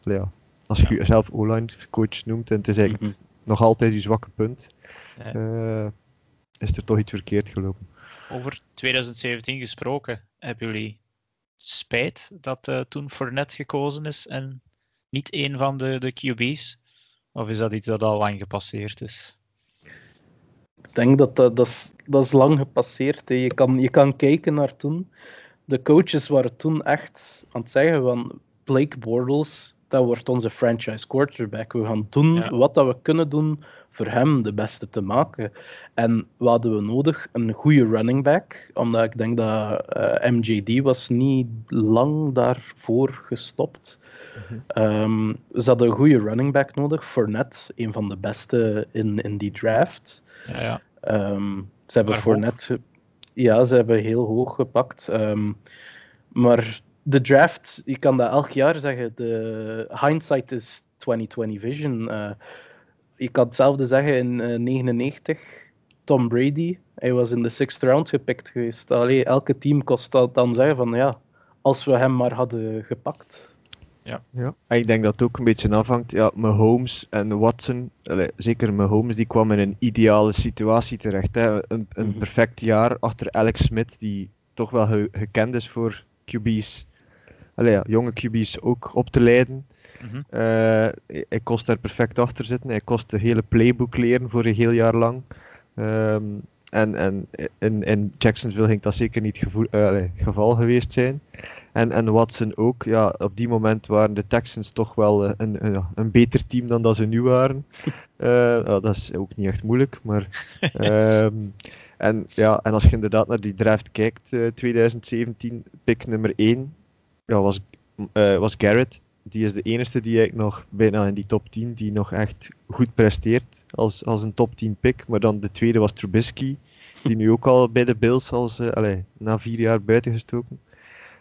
Ja. Als je jezelf O-line coach noemt en het is eigenlijk Mhm. nog altijd je zwakke punt. Ja. Is er toch iets verkeerd gelopen. Over 2017 gesproken, hebben jullie spijt dat eh, toen Fournette gekozen is en niet een van de, de QB's? Of is dat iets dat al lang gepasseerd is? Ik denk dat dat, dat, is, dat is lang gepasseerd. Hè. Je, kan, je kan kijken naar toen. De coaches waren toen echt aan het zeggen van Blake Bortles, dat wordt onze franchise quarterback. We gaan doen Ja. wat dat we kunnen doen voor hem de beste te maken. En wat hadden we nodig? Een goede running back. Omdat ik denk dat eh, MJD was niet lang daarvoor gestopt. Ehm, ze hadden een goede running back nodig. Fournette, een van de beste in, in die draft. Ja, ja. Ehm, ze hebben Maar Fournette... Ja, ze hebben heel hoog gepakt. Ehm, maar de draft, je kan dat elk jaar zeggen. De hindsight is 2020 vision. Eh, je kan hetzelfde zeggen in eh 99. Tom Brady, hij was in de sixth round gepikt geweest. Allee, elke team kost dat dan zeggen van ja, als we hem maar hadden gepakt. Ja, en ik denk dat het ook een beetje afhangt. Ja, Mahomes en Watson, allee, zeker Mahomes, die kwam in een ideale situatie terecht. Hè. Een, een Mhm. perfect jaar achter Alex Smith, die toch wel ge- gekend is voor QB's, allee, ja, jonge QB's ook op te leiden. Mhm. Eh, hij hij kost daar perfect achter zitten. Hij kost de hele playbook leren voor een heel jaar lang. Ehm, en en in, in Jacksonville ging dat zeker niet het geval geweest zijn. En, en Watson ook. Ja, op die moment waren de Texans toch wel eh, een, een, beter team dan dat ze nu waren. Dat is ook niet echt moeilijk. Maar, ehm, en, ja, en als je inderdaad naar die draft kijkt, eh, 2017, pick nummer 1 ja, was, was Garrett. Die is de enige die eigenlijk nog bijna in die top 10 die nog echt goed presteert als, als een top 10 pick. Maar dan de tweede was Trubisky, die nu ook al bij de Bills als, eh, na vier jaar buitengestoken.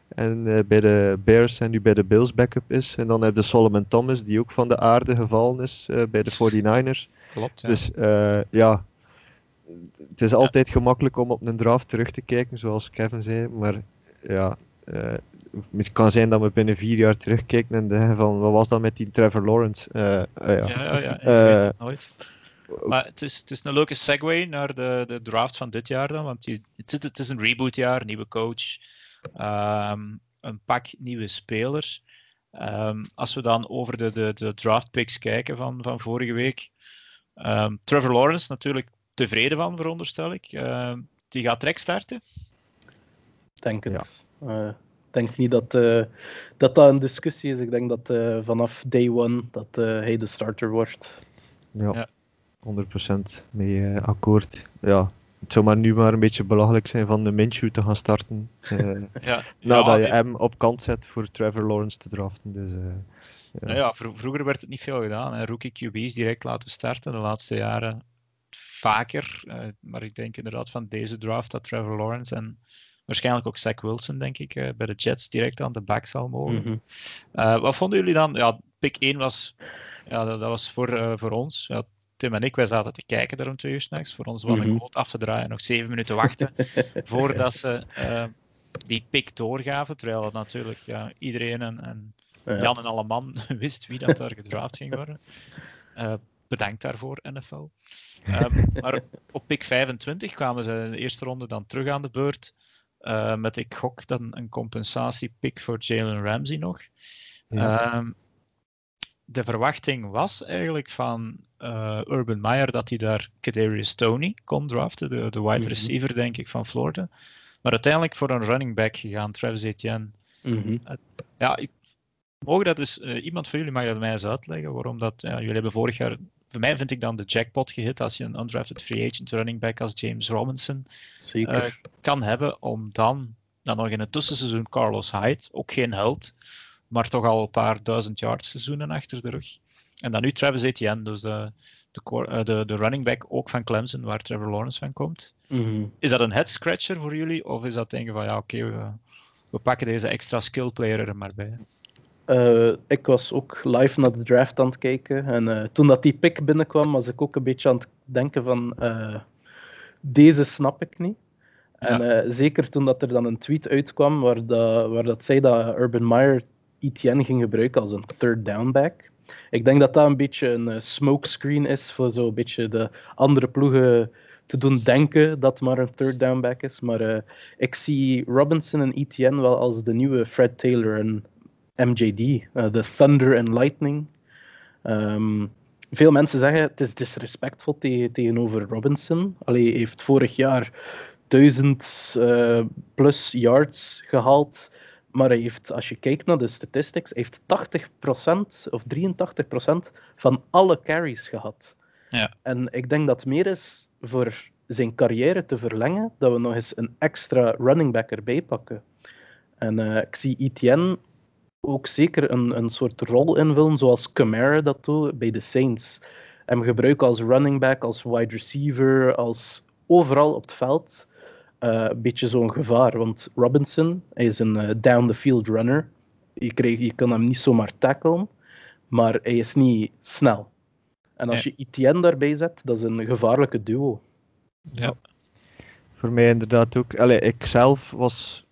En eh, bij de Bears en nu bij de Bills backup is. En dan heb je Solomon Thomas, die ook van de aarde gevallen is eh, bij de 49ers. Klopt. Ja. Dus ja, het is altijd gemakkelijk om op een draft terug te kijken, zoals Kevin zei. Maar ja, het kan zijn dat we binnen vier jaar terugkijken en denken van, wat was dat met die Trevor Lawrence? Eh, eh, ja. Ja, ja, ja, ik Eh, weet het nooit. Maar het is, het is een leuke segue naar de, de draft van dit jaar dan, want het, is, het is een rebootjaar, nieuwe coach, ehm, een pak nieuwe spelers. Ehm, als we dan over de, de, de draft picks kijken van, van vorige week, ehm, Trevor Lawrence natuurlijk tevreden van, veronderstel ik. Ehm, die gaat direct starten. Denk het. Eh, Ik denk niet dat, eh, dat dat een discussie is. Ik denk dat eh, vanaf day one dat eh, hij de starter wordt. Ja, Ja. 100% mee akkoord. Ja, het zou maar nu maar een beetje belachelijk zijn van de Minshew te gaan starten. eh, Ja, nadat je hem op kant zet voor Trevor Lawrence te draften. Dus, eh, ja. Nou ja, vro- vroeger werd het niet veel gedaan. Hè. Rookie QB's direct laten starten. De laatste jaren vaker. eh, maar ik denk inderdaad van deze draft dat Trevor Lawrence en waarschijnlijk ook Zach Wilson, denk ik, eh, bij de Jets direct aan de back zal mogen. Mhm. Eh, wat vonden jullie dan? Ja, pick 1 was, ja, dat, dat was voor, eh, voor ons. Ja, Tim en ik, wij zaten te kijken daar om twee uur s'nachts. Voor ons was een Mhm. quote af te draaien. Nog zeven minuten wachten voordat ze die pick doorgaven. Terwijl het natuurlijk ja, iedereen en, en Ja. Jan en alle man wist wie dat daar gedraft ging worden. Bedankt daarvoor, NFL. Maar op pick 25 kwamen ze in de eerste ronde dan terug aan de beurt. Eh, met, ik gok, dan een compensatiepick voor Jalen Ramsey nog. Ja. Ehm, de verwachting was eigenlijk van eh, Urban Meyer dat hij daar Kadarius Tony kon draften, de, de wide Mhm. receiver, denk ik, van Florida. Maar uiteindelijk voor een running back gegaan, Travis Etienne. Mhm. Ja, ik, mogen dat dus, eh, iemand van jullie mag dat mij eens uitleggen, waarom dat, ja, jullie hebben vorig jaar, voor mij vind ik dan de jackpot gehit als je een undrafted free agent running back als James Robinson eh, kan hebben, om dan, dan nog in het tussenseizoen Carlos Hyde, ook geen held, maar toch al een paar duizend yard seizoenen achter de rug. En dan nu Travis Etienne, dus de, de, core- eh, de, de running back ook van Clemson, waar Trevor Lawrence van komt. Mhm. Is dat een head scratcher voor jullie? Of is dat denken van ja, oké, we, we pakken deze extra skill player er maar bij? Eh, ik was ook live naar de draft aan het kijken. En eh, toen dat die pick binnenkwam, was ik ook een beetje aan het denken van... eh, deze snap ik niet. En zeker toen dat er dan een tweet uitkwam waar, dat, waar dat zei dat Urban Meyer ETN ging gebruiken als een third down back. Ik denk dat dat een beetje een smokescreen is voor zo'n beetje de andere ploegen te doen denken dat maar een third down back is. Maar ik zie Robinson en ETN wel als de nieuwe Fred Taylor en MJD, eh, de Thunder and Lightning. Ehm, veel mensen zeggen het is disrespectvol tegen, tegenover Robinson. Allee, hij heeft vorig jaar 1000 eh, plus yards gehaald maar hij heeft, als je kijkt naar de statistics, hij heeft 80% of 83% van alle carries gehad. Ja. En ik denk dat het meer is voor zijn carrière te verlengen, dat we nog eens een extra running back erbij pakken. En eh, ik zie Etienne ook zeker een, een soort rol invullen, zoals Camara dat doet bij de Saints. Hem gebruiken als running back, als wide receiver, als overal op het veld. Eh, een beetje zo'n gevaar, want Robinson hij is een eh, down-the-field runner. Je, krijgt, je kan hem niet zomaar tacklen, maar hij is niet snel. En als je Etienne daarbij zet, dat is een gevaarlijke duo. Ja. Voor mij inderdaad ook. Allee, ik zelf was.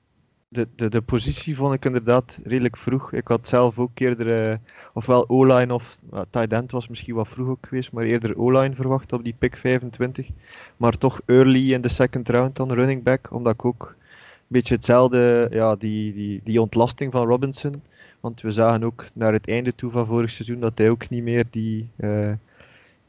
De, de, de positie vond ik inderdaad redelijk vroeg. Ik had zelf ook eerder, eh, ofwel O-line of uh, tight end was misschien wat vroeg ook geweest, maar eerder O-line verwacht op die pick 25. Maar toch early in de second round dan running back, omdat ik ook een beetje hetzelfde, ja, die, die, die ontlasting van Robinson. Want we zagen ook naar het einde toe van vorig seizoen dat hij ook niet meer die, uh,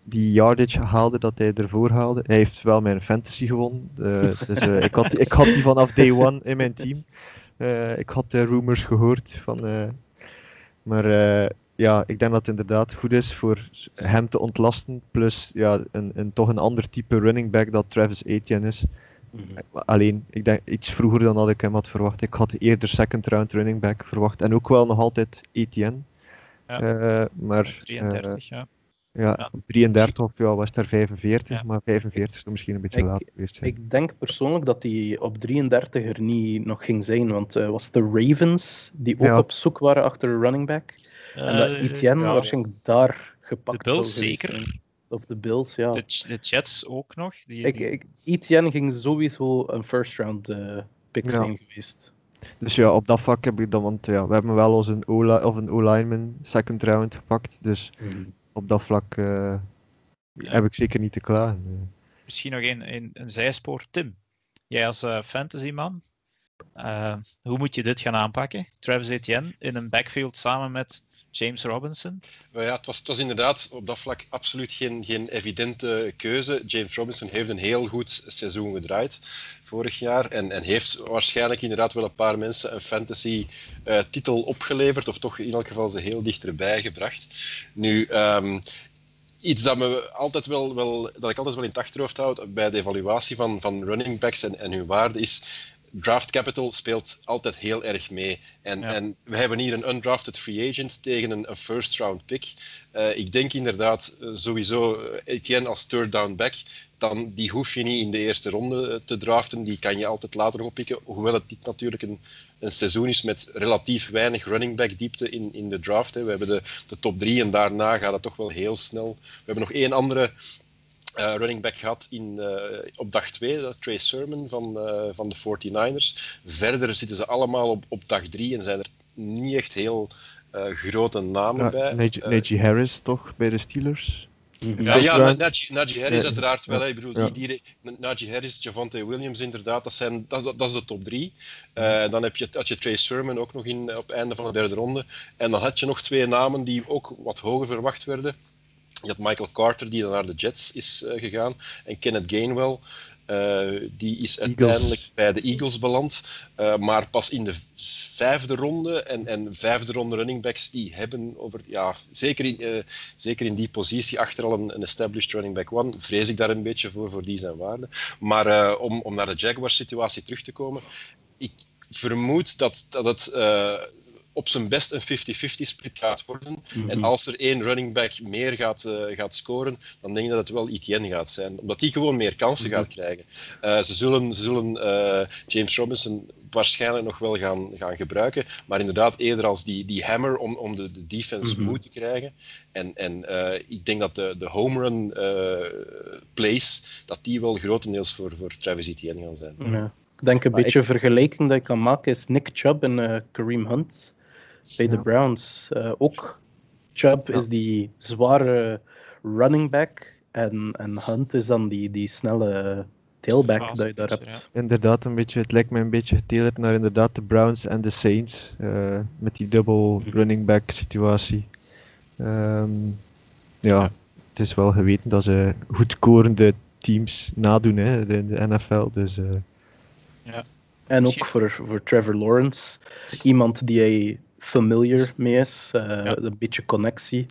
die yardage haalde dat hij ervoor haalde. Hij heeft wel mijn fantasy gewonnen. Uh, dus uh, ik, had, ik had die vanaf day one in mijn team. Uh, ik had de rumors gehoord van. maar ja, ik denk dat het inderdaad goed is voor hem te ontlasten. Plus ja, een, een, toch een ander type running back dat Travis Etienne is. Mm -hmm. Alleen, ik denk iets vroeger dan dat ik hem had verwacht. Ik had eerder second round running back verwacht. En ook wel nog altijd Etienne. Ja. maar, 33, ja. Ja, Ja. 33 of ja, was er 45, Ja. maar 45 is er misschien een beetje Ik- laat geweest. zijn. Ik denk persoonlijk dat hij op 33 er niet nog ging zijn, want eh was de Ravens die ook Ja. op zoek waren achter een running back. En dat Eh, Etienne ja, waarschijnlijk daar gepakt De Bills zeker. Of de Bills, ja. De, de Jets ook nog. Die, Ik, die- ik, Etienne ging sowieso een first round eh, pick Ja. zijn geweest. Dus ja, op dat vlak heb ik dan, want ja, we hebben wel als een O-li- of een O-lineman second round gepakt. Dus op dat vlak eh, Ja. heb ik zeker niet te klagen. eh. Misschien nog een, een, een zijspoor. Tim, jij als eh, fantasyman, hoe moet je dit gaan aanpakken? Travis Etienne in een backfield samen met James Robinson. Ja, het was, inderdaad op dat vlak absoluut geen, geen evidente keuze. James Robinson heeft een heel goed seizoen gedraaid vorig jaar en, en heeft waarschijnlijk inderdaad wel een paar mensen een fantasy eh, opgeleverd, of toch in elk geval ze heel dichterbij gebracht. Nu, ehm, iets dat, me altijd wel, wel, dat ik altijd wel in het achterhoofd houd bij de evaluatie van, van running backs en, en hun waarde is draft capital speelt altijd heel erg mee. En, Ja. en we hebben hier een undrafted free agent tegen een, een first round pick. Eh, ik denk inderdaad eh, sowieso eh, Etienne als third down back, dan, die hoef je niet in de eerste ronde te draften. Die kan je altijd later nog oppikken. Hoewel het dit natuurlijk een, een seizoen is met relatief weinig running back diepte in, in de draft. Hè. We hebben de, de top drie en daarna gaat het toch wel heel snel. We hebben nog één andere eh, running back gehad in, eh, op dag 2, Trey Sermon van, eh, van de 49ers. Verder zitten ze allemaal op, op dag 3 en zijn er niet echt heel eh, grote namen Ja, bij. Najee Eh, Najee Harris toch bij de Steelers? ja, First ja round. Najee, Najee Harris Ja, uiteraard wel. ja. Ik bedoel, ja. die, die, Najee Harris, Javante Williams inderdaad, dat, zijn, dat, dat is de top drie. Eh, dan heb je, had je Trey Sermon ook nog in, op het einde van de derde ronde. En dan had je nog twee namen die ook wat hoger verwacht werden. Je had Michael Carter, die dan naar de Jets is eh, gegaan. En Kenneth Gainwell, eh, die is uiteindelijk bij de Eagles beland. Eh, maar pas in de vijfde ronde. En, en vijfde ronde running backs, die hebben over... Ja, zeker in, zeker in die positie, achter al een, een established running back one, vrees ik daar een beetje voor, voor die zijn waarde. Maar om, om naar de Jaguars-situatie terug te komen, ik vermoed dat, dat het op zijn best een 50-50 split gaat worden. En als er één running back meer gaat, eh, gaat scoren, dan denk ik dat het wel Etienne gaat zijn. Omdat die gewoon meer kansen gaat krijgen. Eh, ze zullen, ze zullen eh, James Robinson waarschijnlijk nog wel gaan, gaan gebruiken. Maar inderdaad eerder als die, die hammer om, om de, de defense Mhm. moe te krijgen. En, en eh, ik denk dat de, de home run eh, plays, dat die wel grotendeels voor, voor Travis Etienne gaan zijn. Ja. Ik denk een Maar beetje een vergelijking dat je kan maken is Nick Chubb en eh, Kareem Hunt bij de Ja. Browns. Eh, ook Chubb Ja. is die zware running back en, en Hunt is dan die, die snelle tailback dat je daar hebt. Inderdaad, een beetje, het lijkt me een beetje getailored naar inderdaad de Browns en de Saints. eh, met die double running back situatie. Ehm, ja, Ja. het is wel geweten dat ze goedkorende teams nadoen hè, in de NFL. Dus eh, En Misschien- ook voor, voor Trevor Lawrence, iemand die hij familiar mee is, eh, een beetje connectie.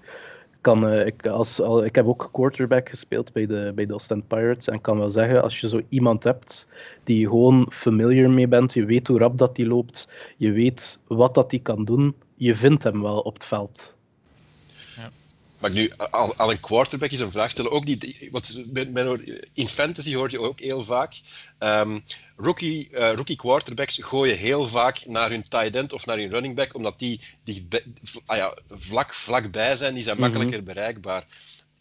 Kan, eh, ik, als, al, ik heb ook quarterback gespeeld bij de, bij de Ostend Pirates en kan wel zeggen, als je zo iemand hebt die je gewoon familiar mee bent, je weet hoe rap dat die loopt, je weet wat dat die kan doen, je vindt hem wel op het veld. Maar nu, aan, een quarterback is een vraag stellen. Ook die, die- wat, men- men hoort- in fantasy hoor je ook heel vaak. ehm, rookie, eh, rookie quarterbacks gooien heel vaak naar hun tight end of naar hun running back, omdat die v- ah ja, vlak, vlakbij zijn. Die zijn Mhm. makkelijker bereikbaar.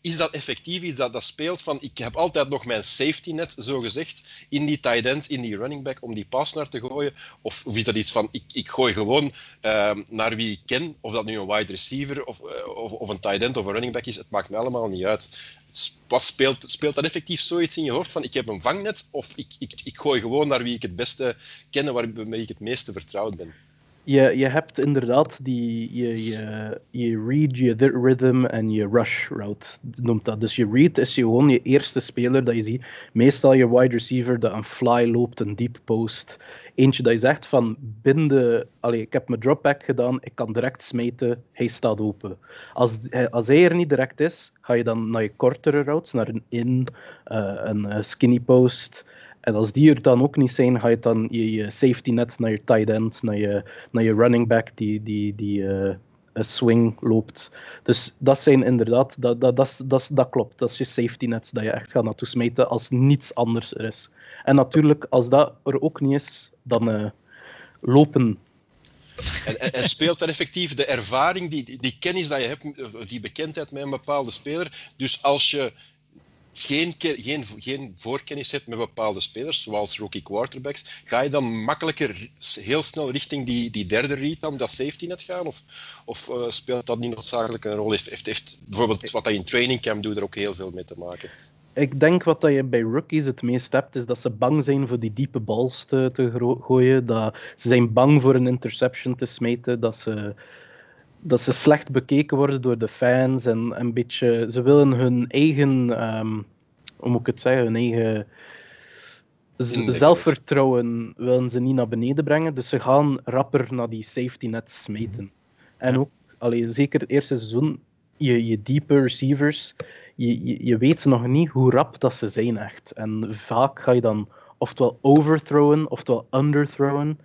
Is dat effectief iets dat, dat speelt van ik heb altijd nog mijn safety net, zo gezegd, in die tight end, in die running back, om die pas naar te gooien? Of, of is dat iets van ik, ik gooi gewoon ehm, naar wie ik ken, of dat nu een wide receiver of, eh, of, of een tight end of een running back is, het maakt me allemaal niet uit. Wat speelt, speelt dat effectief zoiets in je hoofd van ik heb een vangnet of ik, ik, ik gooi gewoon naar wie ik het beste ken en waarmee ik het meeste vertrouwd ben? Je, je hebt inderdaad die, je, je, je read, je th- rhythm en je rush route, noemt dat. Dus je read is je gewoon je eerste speler dat je ziet. Meestal je wide receiver dat een fly loopt, een deep post. Eentje dat je zegt van binnen, allee, ik heb mijn dropback gedaan, ik kan direct smeten, hij staat open. Als, hij- als hij er niet direct is, ga je dan naar je kortere routes, naar een in, eh, een eh, skinny post. En als die er dan ook niet zijn, ga je dan je, safety net naar je tight end, naar je, naar je running back die, die, die eh, een swing loopt. Dus dat zijn inderdaad, dat, dat, dat, dat, dat klopt. Dat is je safety net dat je echt gaat naartoe smeten als niets anders er is. En natuurlijk, als dat er ook niet is, dan eh, lopen. En, speelt dan effectief de ervaring, die, die kennis dat je hebt, die bekendheid met een bepaalde speler. Dus als je geen, geen, geen voorkennis hebt met bepaalde spelers, zoals rookie quarterbacks, ga je dan makkelijker heel snel richting die, die derde read, dan dat safety net gaan? Of, of eh, speelt dat niet noodzakelijk een rol? Heeft, heeft, heeft bijvoorbeeld wat je in training camp doet er ook heel veel mee te maken? Ik denk wat dat je bij rookies het meest hebt, is dat ze bang zijn voor die diepe balls te, te gooien. Dat ze zijn bang voor een interception te smeten. Dat ze, dat ze slecht bekeken worden door de fans. En een beetje, ze willen hun eigen, ehm, hoe moet ik het zeggen, hun eigen zelfvertrouwen willen ze niet naar beneden brengen. Dus ze gaan rapper naar die safety net smeten. En ook, allee, zeker het eerste seizoen, je, je diepe receivers, je, je, je weet nog niet hoe rap dat ze zijn echt. En vaak ga je dan oftewel overthrowen, oftewel underthrowen.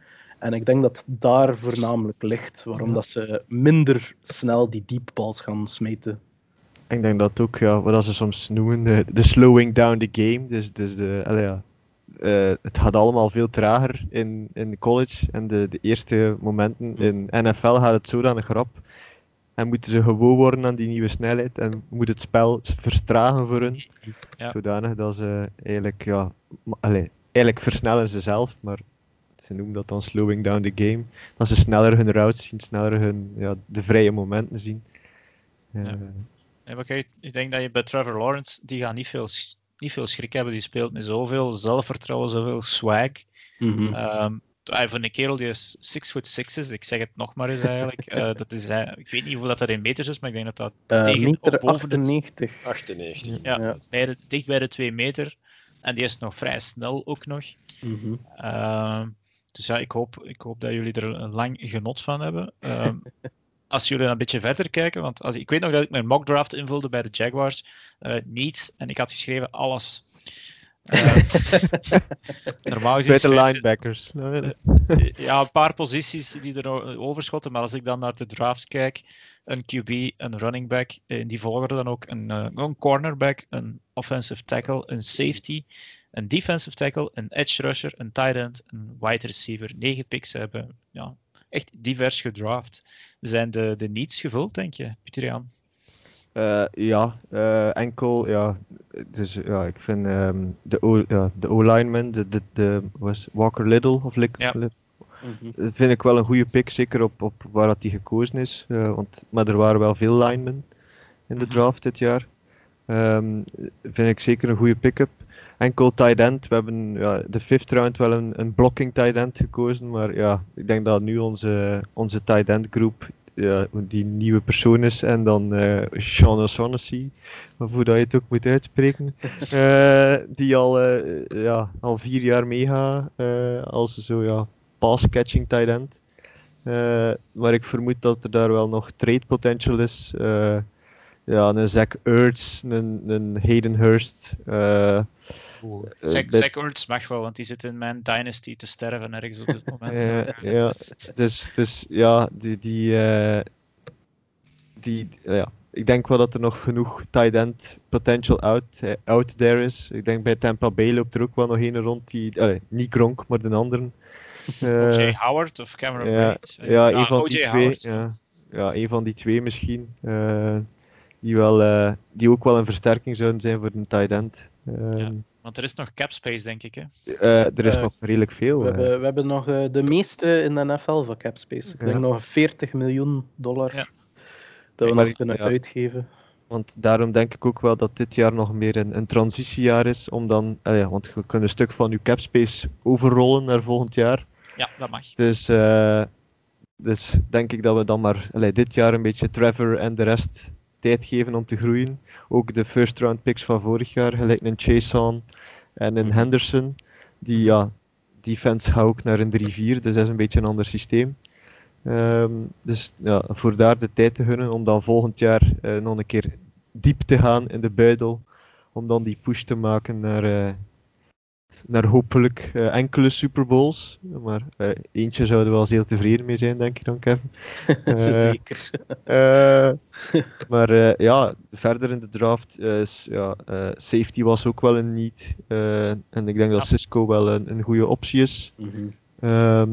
En ik denk dat daar voornamelijk ligt, waarom dat ze minder snel die deep balls gaan smeten. Ik denk dat ook, ja, wat ze soms noemen, de, de slowing down the game. Dus, dus de, ja, eh, het gaat allemaal veel trager in, in college. En de, de eerste momenten in NFL gaat het zodanig rap. En moeten ze gewoon worden aan die nieuwe snelheid. En moet het spel vertragen voor hun. Ja. Zodanig dat ze eigenlijk, ja, allee, eigenlijk versnellen ze zelf. Maar ze noemen dat dan slowing down the game. Dat ze sneller hun routes zien, sneller hun, ja, de vrije momenten zien. Ja. Eh, Nee, maar kijk, ik denk dat je bij Trevor Lawrence, die gaat niet veel, niet veel schrik hebben. Die speelt met zoveel zelfvertrouwen, zoveel swag. Ehm, hij van een kerel die is 6 foot 6 is, ik zeg het nog maar eens eigenlijk. Eh, dat is, eh, ik weet niet hoeveel dat, dat in meters is, maar ik denk dat dat Eh, tegen meter de- 98. 98. ja, Ja. bij de- dicht bij de 2 meter. En die is nog vrij snel ook nog. Mhm. Ehm, dus ja, ik hoop, ik hoop dat jullie er een lang genot van hebben. Ehm, als jullie een beetje verder kijken, want als, ik weet nog dat ik mijn mock draft invulde bij de Jaguars. eh niets. En ik had geschreven alles. Ehm, normaal gezien je- linebackers. Nou, ja, een paar posities die er overschotten. Maar als ik dan naar de draft kijk, een QB, een running back, eh, in die volgorde dan ook een, eh, een cornerback, een offensive tackle, een safety, een defensive tackle, een edge rusher, een tight end, een wide receiver. Negen picks hebben ja, echt divers gedraft. Zijn de, de needs gevuld, denk je, Pieter Jan? Eh, ja, eh, enkel, ja, dus, ja, ik vind ehm, de O- ja, de O-lineman, de, de, de was Walker Little, of Lick, Ja. Li- Mhm. dat vind ik wel een goede pick, zeker op, op waar dat die gekozen is, eh, want, maar er waren wel veel linemen in de Mhm. draft dit jaar. Ehm, vind ik zeker een goede pick-up. Enkel tight end, we hebben ja, de fifth round wel een, een blocking tight end gekozen, maar ja, ik denk dat nu onze, onze tight end groep ja, die nieuwe persoon is. En dan eh Sean O'Shaughnessy, of hoe dat je het ook moet uitspreken. eh, die al, eh, ja, al vier jaar meegaat als zo ja, pass-catching tight end. Maar ik vermoed dat er daar wel nog trade potential is. Ja, een Zach Ertz, een, een Hayden Hurst. Zach, bij- Zach Ertz mag wel, want die zit in mijn dynasty te sterven ergens op dit moment. Ja, ja. Dus, dus ja, die, die, eh, die ja. ik denk wel dat er nog genoeg tight end potential out, out there is. Ik denk bij Tampa Bay loopt er ook wel nog een rond die, niet Gronk, maar de anderen. Eh, O.J. Howard of Cameron ja, ja, een van O.J. die twee. Ja. ja, een van die twee misschien. Die, wel, eh, die ook wel een versterking zouden zijn voor een tight end. Ehm, Ja. Want er is nog cap space, denk ik. Hè? eh, er is Eh, nog redelijk veel. We hebben, we hebben nog eh, de meeste in de NFL van capspace. Ik Ja. denk nog 40 miljoen dollar Ja. dat we Maar- nog kunnen ja. uitgeven. Want daarom denk ik ook wel dat dit jaar nog meer een, een transitiejaar is. Om dan, ja, want we kunnen een stuk van uw capspace overrollen naar volgend jaar. Ja, dat mag. Dus, eh, dus denk ik dat we dan maar allee, dit jaar een beetje Trevor en de rest tijd geven om te groeien. Ook de first round picks van vorig jaar, gelijk een Chason en een Mhm. Henderson. Die ja, defense gaat ook naar een 3-4, dus dat is een beetje een ander systeem. Ehm, dus ja, voor daar de tijd te gunnen om dan volgend jaar eh, nog een keer diep te gaan in de buidel. Om dan die push te maken naar, eh, naar hopelijk eh, enkele Super Bowls. Maar eh, eentje zouden we wel zeer tevreden mee zijn, denk ik dan, Kevin. Eh, Zeker. maar ja, verder in de draft is ja, safety was ook wel een. Eh, en ik denk dat. Cisco wel een, een goede optie is. Mhm. Ehm,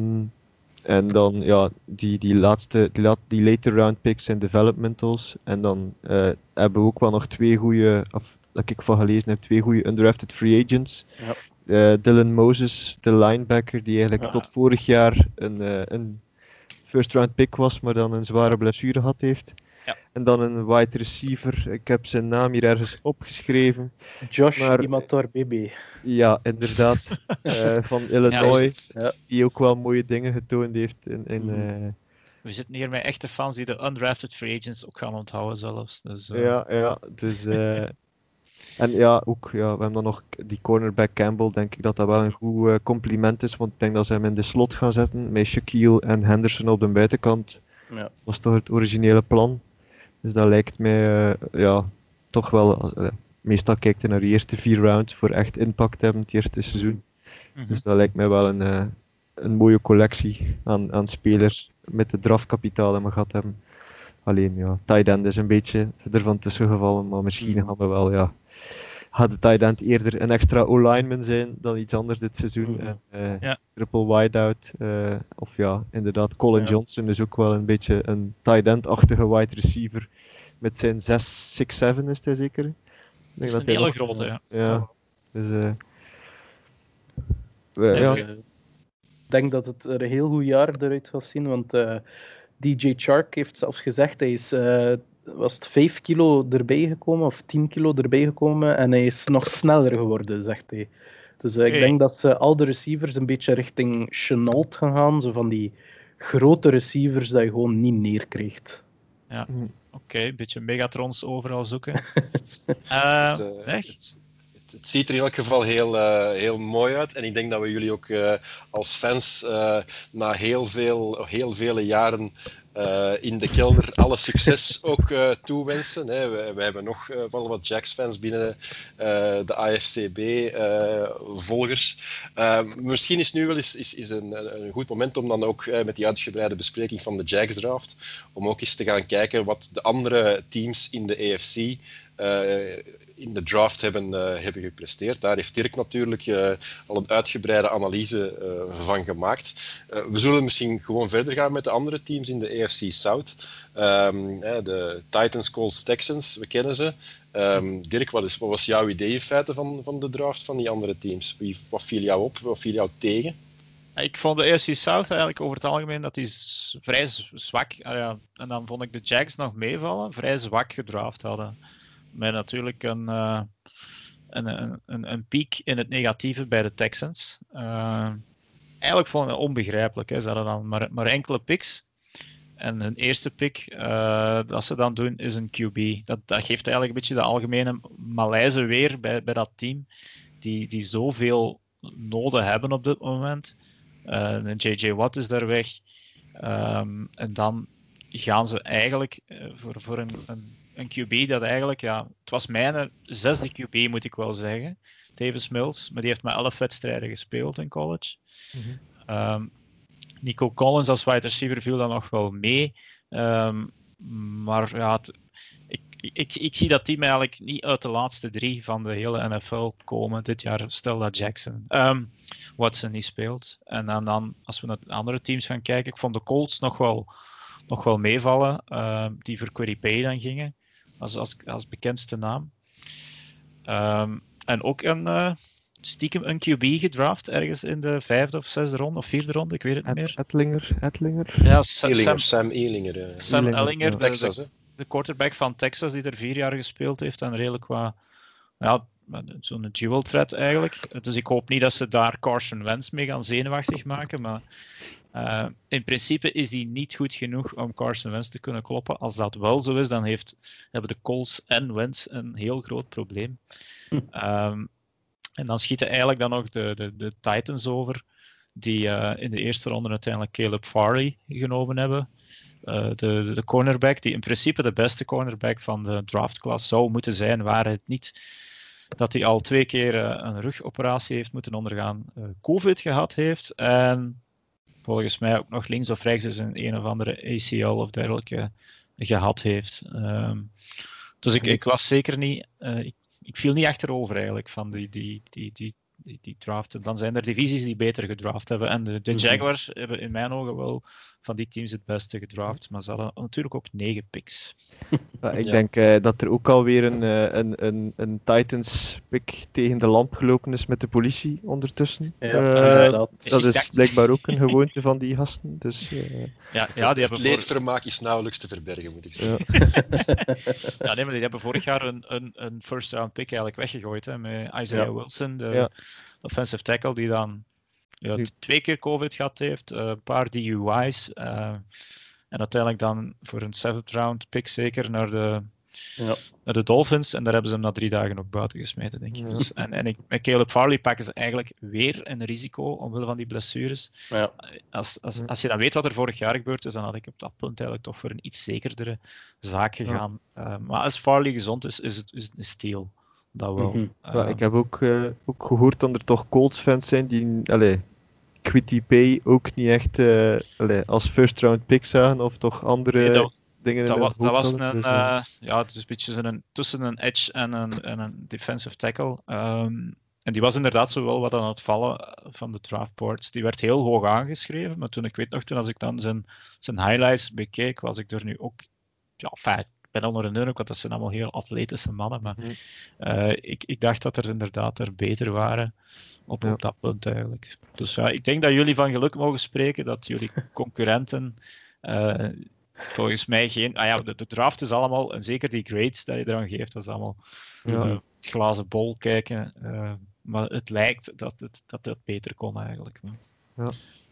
en dan ja, die, die laatste, die, la- die later round picks en developmentals. En dan hebben we ook wel nog twee goede, of dat ik van gelezen heb, twee goede undrafted free agents. Ja. Eh, Dylan Moses, de linebacker, die eigenlijk Ja. tot vorig jaar een, eh, een first round pick was, maar dan een zware blessure gehad heeft. Ja. En dan een wide receiver, ik heb zijn naam hier ergens opgeschreven. Josh Maar- Imator BB. Ja, inderdaad, eh, van Illinois Ja, die ook wel mooie dingen getoond heeft in, in Mhm. eh, We zitten hier met echte fans die de undrafted free agents ook gaan onthouden zelfs. Dus, ja, ja, dus eh, en ja, ook, ja, we hebben dan nog die cornerback Campbell, denk ik dat dat wel een goed eh, compliment is, want ik denk dat ze hem in de slot gaan zetten met Shaquille en Henderson op de buitenkant. Ja. was toch het originele plan. Dus dat lijkt mij, eh, ja, toch wel, eh, meestal kijkt je naar de eerste vier rounds voor echt impact te hebben het eerste seizoen. mhm. Dus dat lijkt mij wel een, een mooie collectie aan, aan spelers met de draftkapitaal dat we gehad hebben. Alleen ja, tight end is een beetje ervan tussen gevallen, maar misschien Mhm. gaan we wel, ja. Gaat de tight end eerder een extra O-lineman zijn dan iets anders dit seizoen? En, eh, Ja. Triple wideout. eh of ja, inderdaad, Colin Ja. Johnson is ook wel een beetje een tight end-achtige wide receiver. Met zijn 6, 6, 7 is hij zeker? Ik denk is een hij hele nog- grote, ja. Ja. Dus, eh, we- ja. Ik denk dat het er een heel goed jaar eruit gaat zien, want eh, DJ Chark heeft zelfs gezegd, hij is eh, was het 5 kilo erbij gekomen, of 10 kilo erbij gekomen, en hij is nog sneller geworden, zegt hij. Dus eh, ik denk dat ze al de receivers een beetje richting Chenault gaan gaan, zo van die grote receivers dat je gewoon niet neerkrijgt. Oké, een beetje Megatrons overal zoeken. Eh, Het, echt? het, ziet er in elk geval heel, eh, heel mooi uit. En ik denk dat we jullie ook eh, als fans eh, na heel, veel, heel vele jaren eh, in de kelder alle succes ook eh, toewensen. Hè. We hebben nog eh, wel wat Jacks-fans binnen de AFCB-volgers. Misschien is nu wel eens is, is een, een goed moment om dan ook met die uitgebreide bespreking van de Jacks-draft, om ook eens te gaan kijken wat de andere teams in de eh, in de draft hebben, hebben gepresteerd. Daar heeft Dirk natuurlijk al een uitgebreide analyse van gemaakt. We zullen misschien gewoon verder gaan met de andere teams in de AFC South. Ehm, de Titans, Colts, Texans, we kennen ze. Ehm, Dirk, wat, is, wat was jouw idee in feite van, van de draft van die andere teams? Wie, wat viel jou op? Wat viel jou tegen? Ik vond de AFC South eigenlijk over het algemeen dat die vrij zwak. ah ja, en dan vond ik de Jags nog meevallen, vrij zwak gedraft hadden. Met natuurlijk een, eh, een, een, een, een piek in het negatieve bij de Texans. Eh, eigenlijk vond ik onbegrijpelijk. Hè. Ze hadden dan maar, maar enkele picks. En hun eerste pick uh, dat ze dan doen is een QB. Dat, dat geeft eigenlijk een beetje de algemene malaise weer bij, bij dat team, die, die zoveel noden hebben op dit moment. Uh, JJ Watt is daar weg. Um, en dan gaan ze eigenlijk uh, voor, voor een, een, een, QB dat eigenlijk, ja, het was mijn zesde QB moet ik wel zeggen, Davis Mills, maar die heeft maar elf wedstrijden gespeeld in college. Mm -hmm. um, Nico Collins als wide receiver viel dan nog wel mee. Um, maar ja, ik, ik, ik zie dat team eigenlijk niet uit de laatste drie van de hele NFL komen dit jaar. Stel dat Jackson, um, Watson niet speelt. En dan, dan, als we naar andere teams gaan kijken, ik vond de Colts nog wel, nog wel meevallen. Uh, die voor Query Pay dan gingen, als, als, als bekendste naam. En ook een, uh, stiekem een QB gedraft ergens in de vijfde of zesde ronde of vierde ronde, ik weet het niet meer. Ettlinger, Ettlinger. Ja, Sam Ellinger. Sam Ellinger, uh, Sam Ellinger, ja. de, Texas, de, hè? de quarterback van Texas, die er vier jaar gespeeld heeft en redelijk qua, ja, zo'n dual threat eigenlijk. Dus ik hoop niet dat ze daar Carson Wentz mee gaan zenuwachtig maken, maar uh, in principe is die niet goed genoeg om Carson Wentz te kunnen kloppen. Als dat wel zo is, dan heeft, hebben de Colts en Wentz een heel groot probleem. Hm. Um, en dan schieten eigenlijk dan nog de, de, de Titans over, die uh, in de eerste ronde uiteindelijk Caleb Farley genomen hebben. Uh, de, de cornerback, die in principe de beste cornerback van de draftklas zou moeten zijn, waar het niet dat hij al twee keer uh, een rugoperatie heeft moeten ondergaan, COVID gehad heeft. En volgens mij ook nog links of rechts is een een of andere ACL of dergelijke gehad heeft. Um, dus ik, ik was zeker niet. Ik, ik viel niet achterover eigenlijk van die, die, die, die, die, die draft. Dan zijn er divisies die beter gedraft hebben. En de, de Jaguars mm -hmm. hebben in mijn ogen wel van die teams het beste gedraft. Maar ze hadden natuurlijk ook negen picks. Ja, ik ja. denk uh, dat er ook alweer een, uh, een, een, een Titans pick tegen de lamp gelopen is met de politie ondertussen. Ja, uh, dat, dat is dacht... blijkbaar ook een gewoonte van die gasten. Dus, ja, ja, die het leedvermaak is nauwelijks te verbergen, moet ik zeggen. ja, nee, maar die hebben vorig jaar een, een, een first round pick eigenlijk weggegooid hè, met Isaiah Wilson, de offensive tackle, die dan ja, twee keer COVID gehad heeft, een uh, paar DUI's. Uh, en uiteindelijk dan voor een seventh round pick zeker naar de, ja. naar de Dolphins. En daar hebben ze hem na drie dagen ook buiten gesmeten, denk ik. Ja. Dus, en en ik, met Caleb Farley pakken ze eigenlijk weer een risico omwille van die blessures. Ja. Als, als, als je dan weet wat er vorig jaar gebeurd is, dan had ik op dat punt eigenlijk toch voor een iets zekerdere zaak gegaan. Uh, maar als Farley gezond is, is het, is het een steal. Dat wel. Mm -hmm. ja, ik heb ook, uh, ook gehoord dat er toch Colts-fans zijn die allee, Quitty Pay ook niet echt uh, allee, als first round pick zagen of toch andere nee, dat, dingen dat, in was, dat was een, Dus, uh, ja, het is een beetje een, tussen een edge en een, en een defensive tackle. Um, en die was inderdaad zo wel wat aan het vallen van de draftboards. Die werd heel hoog aangeschreven, maar toen ik weet nog, toen als ik dan zijn, zijn highlights bekeek, was ik er nu ook, ja, ben onder de indruk, want dat zijn allemaal heel atletische mannen, maar Mhm. uh, ik, ik dacht dat er inderdaad er beter waren op, op dat punt eigenlijk. Dus ja, ik denk dat jullie van geluk mogen spreken dat jullie concurrenten uh, volgens mij geen... Ah ja, de, de, draft is allemaal, en zeker die grades die je eraan geeft, dat is allemaal Ja. uh, glazen bol kijken. Uh, maar het lijkt dat het, dat het beter kon eigenlijk.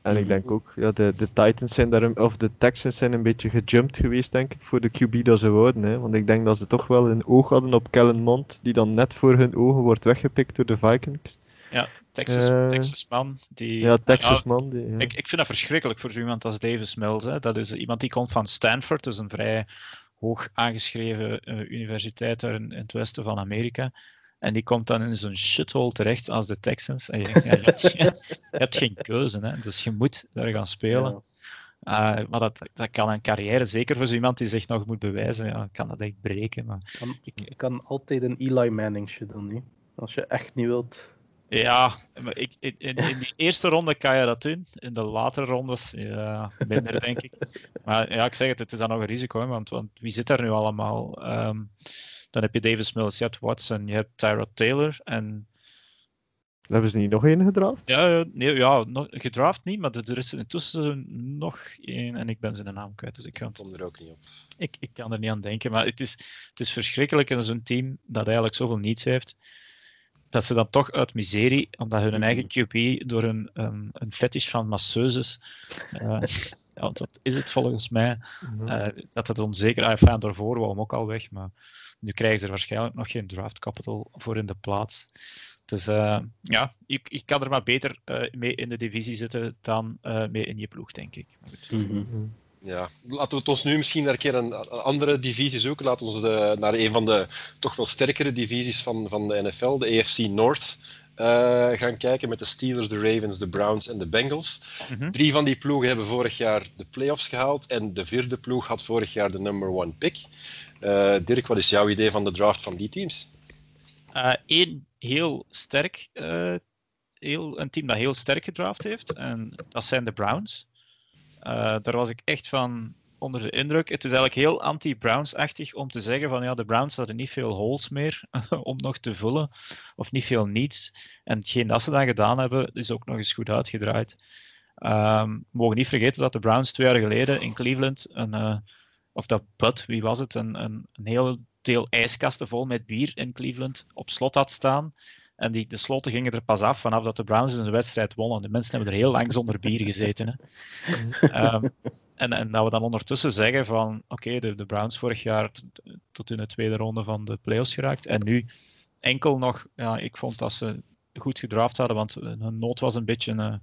En ik denk ook, ja, de, de Titans zijn daar, of de Texans zijn een beetje gejumpt geweest, denk ik, voor de QB dat ze wouden. Hè. Want ik denk dat ze toch wel een oog hadden op Kellen Mond, die dan net voor hun ogen wordt weggepikt door de Vikings. Texas, Eh, Texas man, die... Ja, Texas ja, man. Die, ja. Ik, ik vind dat verschrikkelijk voor zo iemand als Davis Mills. Hè. Dat is iemand die komt van Stanford, dus een vrij hoog aangeschreven uh, universiteit daar in, in, het westen van Amerika. En die komt dan in zo'n shithole terecht als de Texans. En je denkt, ja, je, hebt, je, hebt, geen keuze, hè. dus je moet daar gaan spelen. Ja. Uh, maar dat, dat kan een carrière, zeker voor zo iemand die zich nog moet bewijzen, ja, kan dat echt breken. Maar... Kan, ik kan altijd een Eli Manning doen, niet? als je echt niet wilt. Ja, maar ik, in, in, die eerste ronde kan je dat doen. In de latere rondes, ja, minder denk ik. Maar ja, ik zeg het, het is dan nog een risico, hè, want, want wie zit er nu allemaal? Um, dan heb je Davis Mills, je hebt Watson, je hebt Tyrod Taylor en... Hebben ze niet nog één gedraft? Ja, nee, ja nog, gedraft niet, maar er is intussen nog één en ik ben zijn naam kwijt, dus ik kan kom er ook niet op. Ik, ik kan er niet aan denken, maar het is, het is verschrikkelijk in zo'n team dat eigenlijk zoveel niets heeft dat ze dan toch uit miserie, omdat hun eigen QB door een, een, een fetish van masseuses, uh, ja, dat is het volgens mij, uh, dat het onzeker, ah, enfin, daarvoor wou hem ook al weg, maar nu krijgen ze er waarschijnlijk nog geen draft capital voor in de plaats. Dus uh, ja, ik, ik kan er maar beter mee in de divisie zitten dan mee in je ploeg, denk ik. Mm -hmm. Ja, laten we het ons nu misschien naar een keer een andere divisie zoeken. Laten we de, naar een van de toch wel sterkere divisies van, van de NFL, de AFC North, uh, gaan kijken met de Steelers, de Ravens, de Browns en de Bengals. Mm -hmm. Drie van die ploegen hebben vorig jaar de playoffs gehaald en de vierde ploeg had vorig jaar de number one pick. Uh, Dirk, wat is jouw idee van de draft van die teams? Eén uh, heel sterk, heel, een team dat heel sterk gedraft heeft, en dat zijn de Browns. Uh, daar was ik echt van onder de indruk. Het is eigenlijk heel anti-Browns-achtig om te zeggen van ja, de Browns hadden niet veel holes meer om nog te vullen, of niet veel needs. En hetgeen dat ze dan gedaan hebben, is ook nog eens goed uitgedraaid. Um, we mogen niet vergeten dat de Browns twee jaar geleden in Cleveland, een, uh, of dat Bud, wie was het, een, een, een heel deel ijskasten vol met bier in Cleveland op slot had staan. En die, de sloten gingen er pas af vanaf dat de Browns een wedstrijd wonnen. De mensen hebben er heel lang zonder bier gezeten. Hè. um, en, en dat we dan ondertussen zeggen van oké, okay, de, de Browns vorig jaar tot in de tweede ronde van de playoffs geraakt. En nu enkel nog, ja, ik vond dat ze goed gedraft hadden, want hun nood was een beetje een,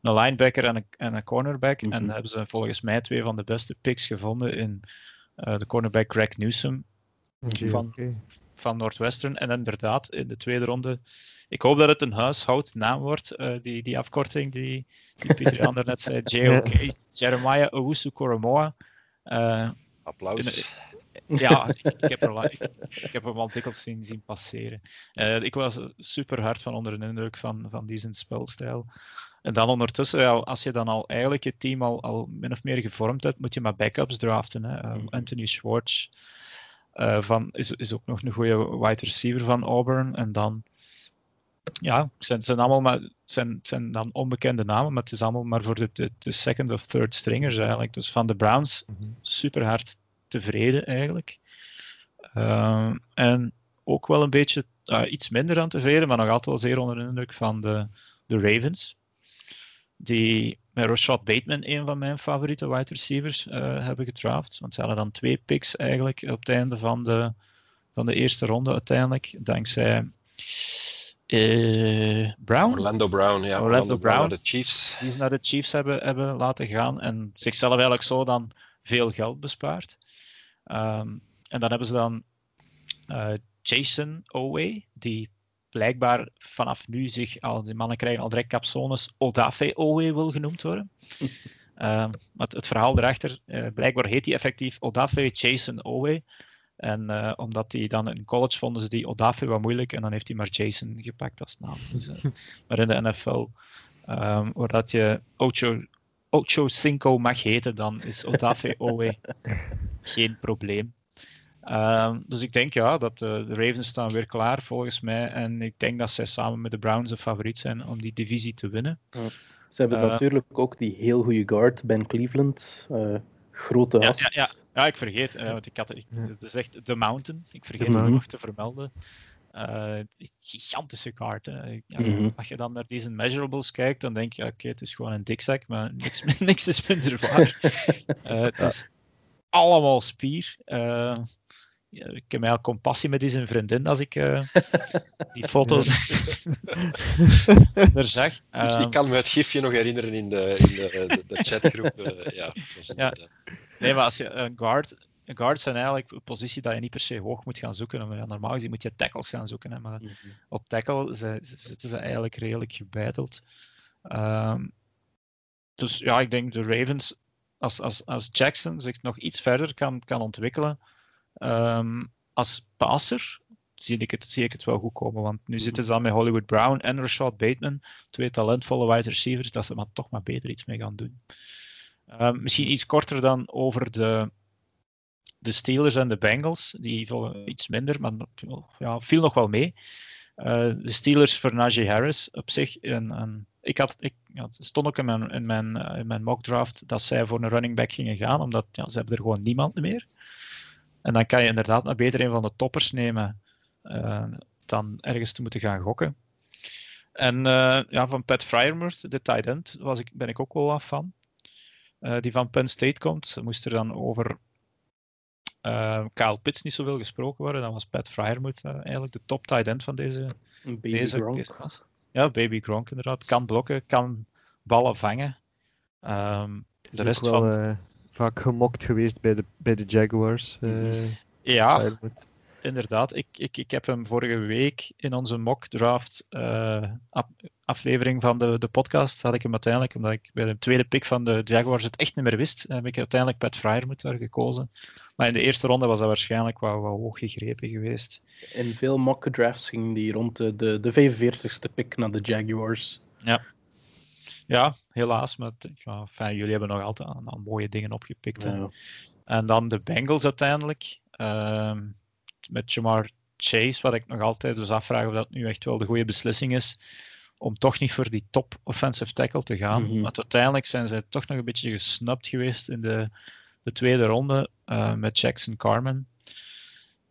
een linebacker en een, en een cornerback. Mm -hmm. En hebben ze volgens mij twee van de beste picks gevonden in uh, de cornerback Greg Newsom. Okay, van, okay. Van Northwestern. En inderdaad, in de tweede ronde. Ik hoop dat het een huishoudnaam wordt, uh, die, die afkorting die, die Pieter Ander net zei. JOK, ja. Jeremiah Owusu Koromoa. Uh, Applaus. In, ja, ik, ik, heb er, ik, ik, heb hem al dikwijls zien, zien passeren. Uh, ik was super hard van onder de indruk van, van die zijn spelstijl. En dan ondertussen, ja, als je dan al eigenlijk je team al, al min of meer gevormd hebt, moet je maar backups draften. Hè. Uh, mm-hmm. Anthony Schwartz, uh, van, is, is ook nog een goede wide receiver van Auburn. En dan, ja, het zijn, zijn allemaal maar, zijn, zijn dan onbekende namen, maar het is allemaal maar voor de, de, de second of third stringers eigenlijk. Dus van de Browns mm-hmm. super hard tevreden eigenlijk. Uh, en ook wel een beetje uh, iets minder aan tevreden, maar nog altijd wel zeer onder de indruk van de, de Ravens. Die met Rashad Bateman, een van mijn favoriete wide receivers, uh, hebben gedraft. Want ze hadden dan twee picks eigenlijk op het einde van de, van de eerste ronde uiteindelijk. Dankzij uh, Brown. Orlando Brown, ja. Orlando, Orlando Brown, naar de Chiefs. Die ze naar de Chiefs hebben, hebben laten gaan en zichzelf eigenlijk zo dan veel geld bespaard. Um, en dan hebben ze dan uh, Jason Owe, die blijkbaar vanaf nu zich al, die mannen krijgen al direct capsones, Odafe Owe wil genoemd worden. um, maar het verhaal erachter, uh, blijkbaar heet hij effectief Odafe Jason Owe. En uh, omdat hij dan in college vonden ze die Odafe wat moeilijk en dan heeft hij maar Jason gepakt als naam. Dus, uh, maar in de NFL, um, waar dat je Ocho, Ocho Cinco mag heten, dan is Odafe Owe geen probleem. Um, dus ik denk ja, dat uh, de Ravens staan weer klaar volgens mij. En ik denk dat zij samen met de Browns de favoriet zijn om die divisie te winnen. Ja. Ze hebben uh, natuurlijk ook die heel goede guard, Ben Cleveland. Uh, grote ja, ja, ja, ja, ik vergeet. want ik had, ik, het is echt The Mountain. Ik vergeet het nog te vermelden. gigantische kaart. Hè. Ja, mm-hmm. Als je dan naar deze measurables kijkt, dan denk je, oké, okay, het is gewoon een dikzak, maar niks, niks is minder waar. het is allemaal spier. Ik heb mij al compassie met die zijn vriendin als ik uh, die foto er zag. Um, ik kan me het gifje nog herinneren in de, in de, de, de chatgroep. Uh, ja, ja. Nee, maar als je een guard. Guards zijn eigenlijk een positie dat je niet per se hoog moet gaan zoeken. Maar normaal gezien moet je tackles gaan zoeken. Hè, maar mm-hmm. op tackle ze, zitten ze eigenlijk redelijk gebeiteld. Um, dus ja, ik denk de Ravens, als, als, als Jackson zich nog iets verder kan, kan ontwikkelen, Um, als passer zie ik, het, ik het wel goed komen. Want nu zitten ze dan met Hollywood Brown en Rashad Bateman, twee talentvolle wide receivers, dat ze maar toch maar beter iets mee gaan doen. Um, misschien iets korter dan over de, de Steelers en de Bengals. Die volgen iets minder, maar ja, viel nog wel mee. Uh, de Steelers voor Najee Harris op zich. En, en ik had, ik, stond ook in mijn, in, mijn, in mijn mock draft dat zij voor een running back gingen gaan, omdat ja, ze hebben er gewoon niemand meer. En dan kan je inderdaad maar beter een van de toppers nemen. Uh, dan ergens te moeten gaan gokken. En eh, ja, van Pat Fryermuth, de tight end, was ik, ben ik ook wel af van. Uh, die van Penn State komt. Moest er dan over Kyle Pitts niet zoveel gesproken worden. Dan was Pat Fryermuth eigenlijk de top tight end van deze, Baby deze, Gronk. deze klas. Ja, Baby Gronk inderdaad. Kan blokken, kan ballen vangen. Um, de rest wel, van... Vaak gemokt geweest bij de, bij de Jaguars. Uh, ja, Fryermuth. inderdaad. Ik, ik, ik heb hem vorige week in onze mock draft uh, aflevering van de, de podcast had ik hem uiteindelijk, omdat ik bij de tweede pick van de Jaguars het echt niet meer wist, heb ik uiteindelijk Pat Fryermuth daar gekozen. Maar in de eerste ronde was dat waarschijnlijk wat, wat hoog gegrepen geweest. In veel mock drafts ging die rond de, de, de 45ste pick naar de Jaguars. Ja. Ja, helaas. Maar ja, enfin, jullie hebben nog altijd aan, aan mooie dingen opgepikt. Ja. En dan de Bengals uiteindelijk. Uh, met Jamar Chase, wat ik nog altijd dus afvraag of dat nu echt wel de goede beslissing is om toch niet voor die top offensive tackle te gaan. Mm -hmm. Want uiteindelijk zijn zij toch nog een beetje gesnapt geweest in de, de tweede ronde uh, met Jackson Carmen.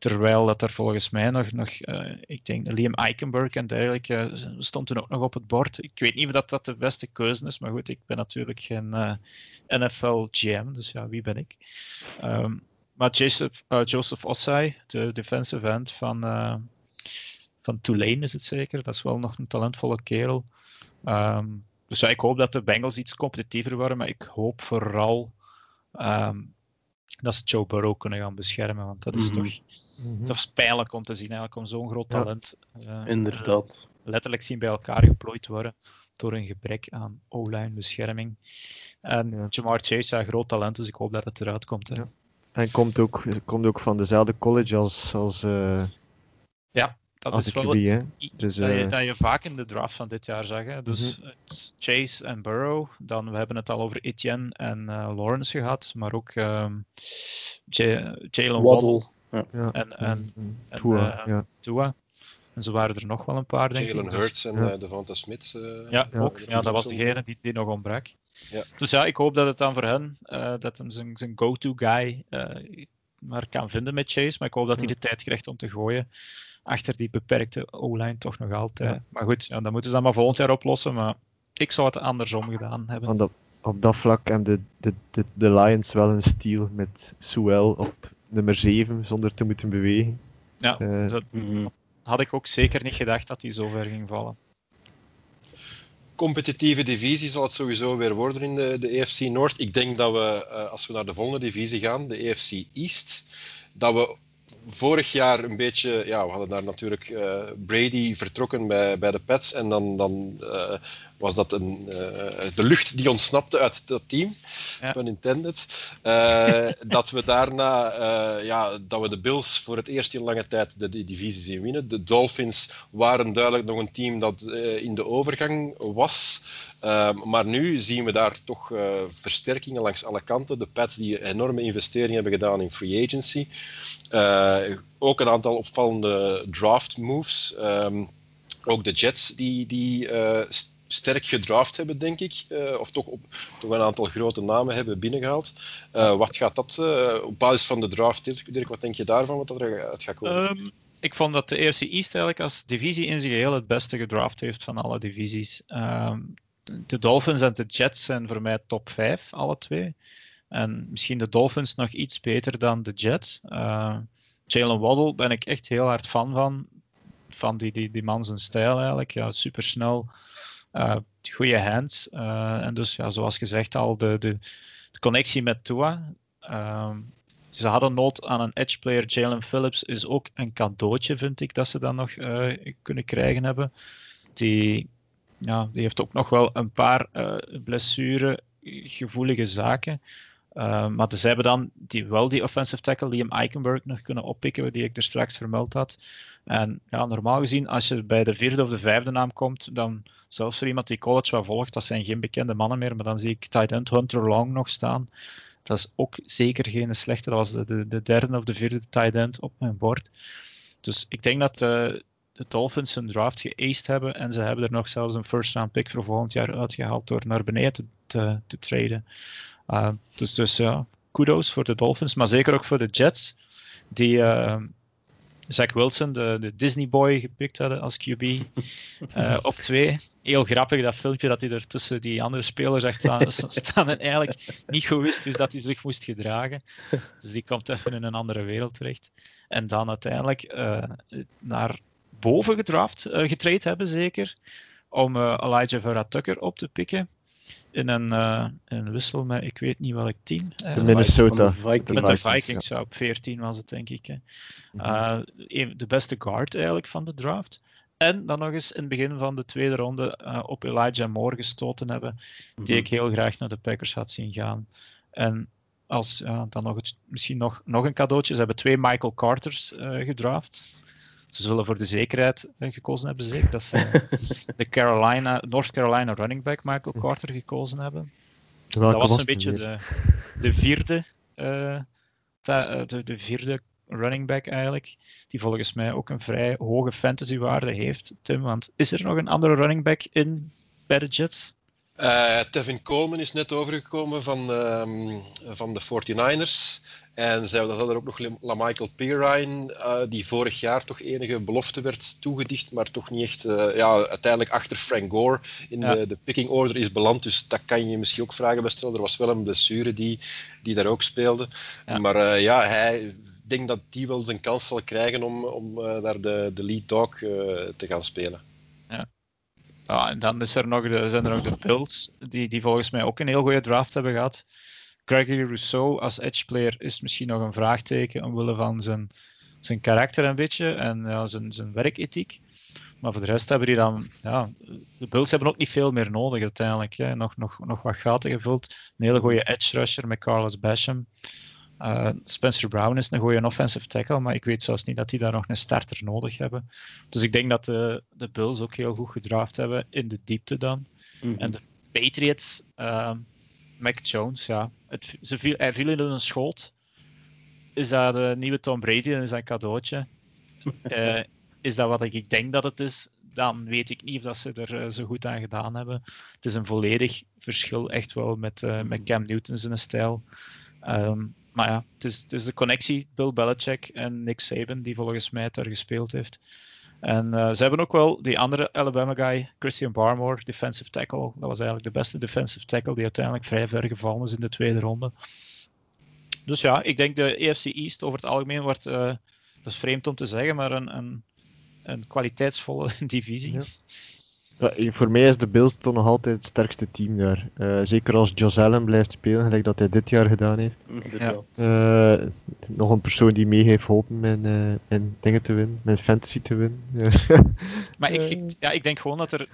Terwijl dat er volgens mij nog, nog uh, ik denk Liam Eichenberg en dergelijke uh, stond toen ook nog op het bord. Ik weet niet of dat, dat de beste keuze is, maar goed, ik ben natuurlijk geen uh, NFL GM, dus ja, wie ben ik? Um, maar Joseph, Joseph Ossai, de defensive end van, van Tulane is het zeker, dat is wel nog een talentvolle kerel. Um, dus ja, ik hoop dat de Bengals iets competitiever worden, maar ik hoop vooral um, dat ze Joe Burrow kunnen gaan beschermen. Want dat is Mhm. toch dat is pijnlijk om te zien, eigenlijk, om zo'n groot Ja. talent eh, Inderdaad. letterlijk zien bij elkaar geplooid worden door een gebrek aan O-line bescherming. En Ja. Jamar Chase, ja, groot talent, dus ik hoop dat het eruit komt. Hè. Ja. En komt ook, komt ook van dezelfde college als, als, eh Dat als is wel QB, hè. Dus, dat, je, eh, dat je vaak in de draft van dit jaar zag. Hè. Dus Mhm. is Chase en Burrow. Dan, we hebben het al over Etienne en eh, Lawrence gehad, maar ook ehm, Jalen Waddle Waddle. ja. en, en en, Tua, eh, ja. Tua. En zo waren er nog wel een paar, denk Jalen ik. Hurts en Ja. eh, Devonta Smith. eh, Ja, Ja. ook. Ja, dat was degene die, die nog ontbrak. Ja. Dus ja, ik hoop dat het dan voor hen, eh, dat hem zijn, zijn go-to guy eh, maar kan vinden met Chase. Maar ik hoop dat hij de tijd krijgt om te gooien. Achter die beperkte O-line toch nog altijd. Ja. Maar goed, ja, dat moeten ze dan maar volgend jaar oplossen. Maar ik zou het andersom gedaan hebben. Want op, op dat vlak hebben de, de, de, de Lions wel een steal met Sewell op nummer 7 zonder te moeten bewegen. Ja, Eh, dat Mhm. had ik ook zeker niet gedacht dat hij zo ver ging vallen. competitieve divisie zal het sowieso weer worden in de, de EFC Noord. Ik denk dat we, eh, als we naar de volgende divisie gaan, de EFC East, dat we vorig jaar een beetje, ja, we hadden daar natuurlijk eh, Brady vertrokken bij, bij de Pets en dan, dan eh, was dat een, eh, de lucht die ontsnapte uit dat team, Ja. pun intended. Dat we daarna, ja, dat we de Bills voor het eerst in lange tijd de, de divisie zien winnen. De Dolphins waren duidelijk nog een team dat in de overgang was. Ehm, maar nu zien we daar toch versterkingen langs alle kanten. De Pats die enorme investeringen hebben gedaan in free agency. Eh, ook een aantal opvallende draft moves. Ehm, ook de Jets die, die eh, st- sterk gedraft hebben, denk ik. Eh, of toch, op, toch een aantal grote namen hebben binnengehaald. Eh, wat gaat dat eh, op basis van de draft, Dirk, wat denk je daarvan, wat er uit gaat komen? Ehm, ik vond dat de EFC East eigenlijk als divisie in zijn geheel het beste gedraft heeft van alle divisies. Ehm, de Dolphins en de Jets zijn voor mij top 5, alle twee. En misschien de Dolphins nog iets beter dan de Jets. Jalen Waddle ben ik echt heel hard fan van. Van die, die, die man zijn stijl eigenlijk. Ja, supersnel. eh goede hands. eh, en dus, ja, zoals gezegd al, de, de, de connectie met Tua. Ehm, ze hadden nood aan een edge player. Jalen Phillips is ook een cadeautje, vind ik, dat ze dan nog eh, kunnen krijgen hebben. Die, ja, die heeft ook nog wel een paar blessuregevoelige zaken. Uh, maar ze hebben dan die, wel die offensive tackle, Liam Eichenberg, nog kunnen oppikken, die ik er straks vermeld had. En ja, normaal gezien, als je bij de vierde of de vijfde naam komt, dan zelfs voor iemand die college wat volgt, dat zijn geen bekende mannen meer, maar dan zie ik tight Hunter Long nog staan. Dat is ook zeker geen slechte. Dat was de, de, de derde of de vierde tight op mijn bord. Dus ik denk dat uh, de Dolphins hun draft geaced hebben en ze hebben er nog zelfs een first round pick voor volgend jaar uitgehaald door naar beneden te, te, te traden. Uh, dus dus ja, kudos voor de Dolphins, maar zeker ook voor de Jets, die, uh, Zach Wilson, de, de Disney boy, gepikt hadden als QB. Uh, op twee. Heel grappig dat filmpje dat hij er tussen die andere spelers echt staan, staan en eigenlijk niet goed wist dus dat hij zich moest gedragen. Dus die komt even in een andere wereld terecht. En dan uiteindelijk naar boven gedraft, uh, getraind hebben zeker, om Elijah Vera Tucker op te pikken in een, uh, een wissel met ik weet niet welk team. De Minnesota Vikings. Met de Vikings, ja. op 14 was het denk ik. Hè. Uh, de beste guard eigenlijk van de draft. En dan nog eens in het begin van de tweede ronde uh, op Elijah Moore gestoten hebben, die mhm. ik heel graag naar de Packers had zien gaan. En als ja, dan nog het, misschien nog, nog een cadeautje. Ze hebben twee Michael Carters gedraft ze zullen voor de zekerheid eh, gekozen hebben, zeker. Dat ze de Carolina, North Carolina running back Michael Carter gekozen hebben. dat was een beetje de, de vierde, uh, de, de vierde running back eigenlijk, die volgens mij ook een vrij hoge fantasywaarde heeft, Tim. Want is er nog een andere running back in bij de Jets? Uh, Tevin Coleman is net overgekomen van, um, van de 49ers. En zij hadden er ook nog LaMichael Pirine, uh, die vorig jaar toch enige belofte werd toegedicht, maar toch niet echt uh, ja, uiteindelijk achter Frank Gore in de, de picking order is beland. Dus dat kan je misschien ook vragen bij stellen. Er was wel een blessure die, die daar ook speelde. Ja. Maar ja, hij denkt dat die wel zijn kans zal krijgen om, om daar de, de lead dog te gaan spelen. Ja. En dan is er nog de, zijn er nog de Bills, die, die volgens mij ook een heel goede draft hebben gehad. Gregory Rousseau als edgeplayer is misschien nog een vraagteken omwille van zijn, zijn karakter een beetje en ja, zijn, zijn werkethiek. Maar voor de rest hebben die dan, ja, de Bills hebben ook niet veel meer nodig uiteindelijk. Hè. Nog, nog, nog wat gaten gevuld. Een hele goede edge rusher met Carlos Basham. Uh, Spencer Brown is een goede offensive tackle, maar ik weet zelfs niet dat die daar nog een starter nodig hebben. Dus ik denk dat de, de Bills ook heel goed gedraft hebben in de diepte dan. Mm -hmm. En de Patriots, uh, Mac Jones, ja. Het, ze viel, hij viel in een schoot. Is dat de nieuwe Tom Brady en is dat een cadeautje? uh, is dat wat ik denk dat het is? Dan weet ik niet of dat ze er uh, zo goed aan gedaan hebben. Het is een volledig verschil, echt wel, met, met Cam Newton zijn stijl. Um, maar ja, het is, het is de connectie Bill Belichick en Nick Saban die volgens mij daar gespeeld heeft. En uh, ze hebben ook wel die andere Alabama guy, Christian Barmore, defensive tackle. Dat was eigenlijk de beste defensive tackle die uiteindelijk vrij ver gevallen is in de tweede ronde. Dus ja, ik denk de EFC East over het algemeen wordt, uh, dat is vreemd om te zeggen, maar een, een, een kwaliteitsvolle divisie. Ja. Ja, voor mij is de Bills toch nog altijd het sterkste team daar. Uh, zeker als Josh Allen blijft spelen, gelijk dat hij dit jaar gedaan heeft. Ja. Uh, nog een persoon die mee heeft geholpen met, uh, in dingen te winnen, met fantasy te winnen. maar ik, ik, ja, ik denk gewoon dat er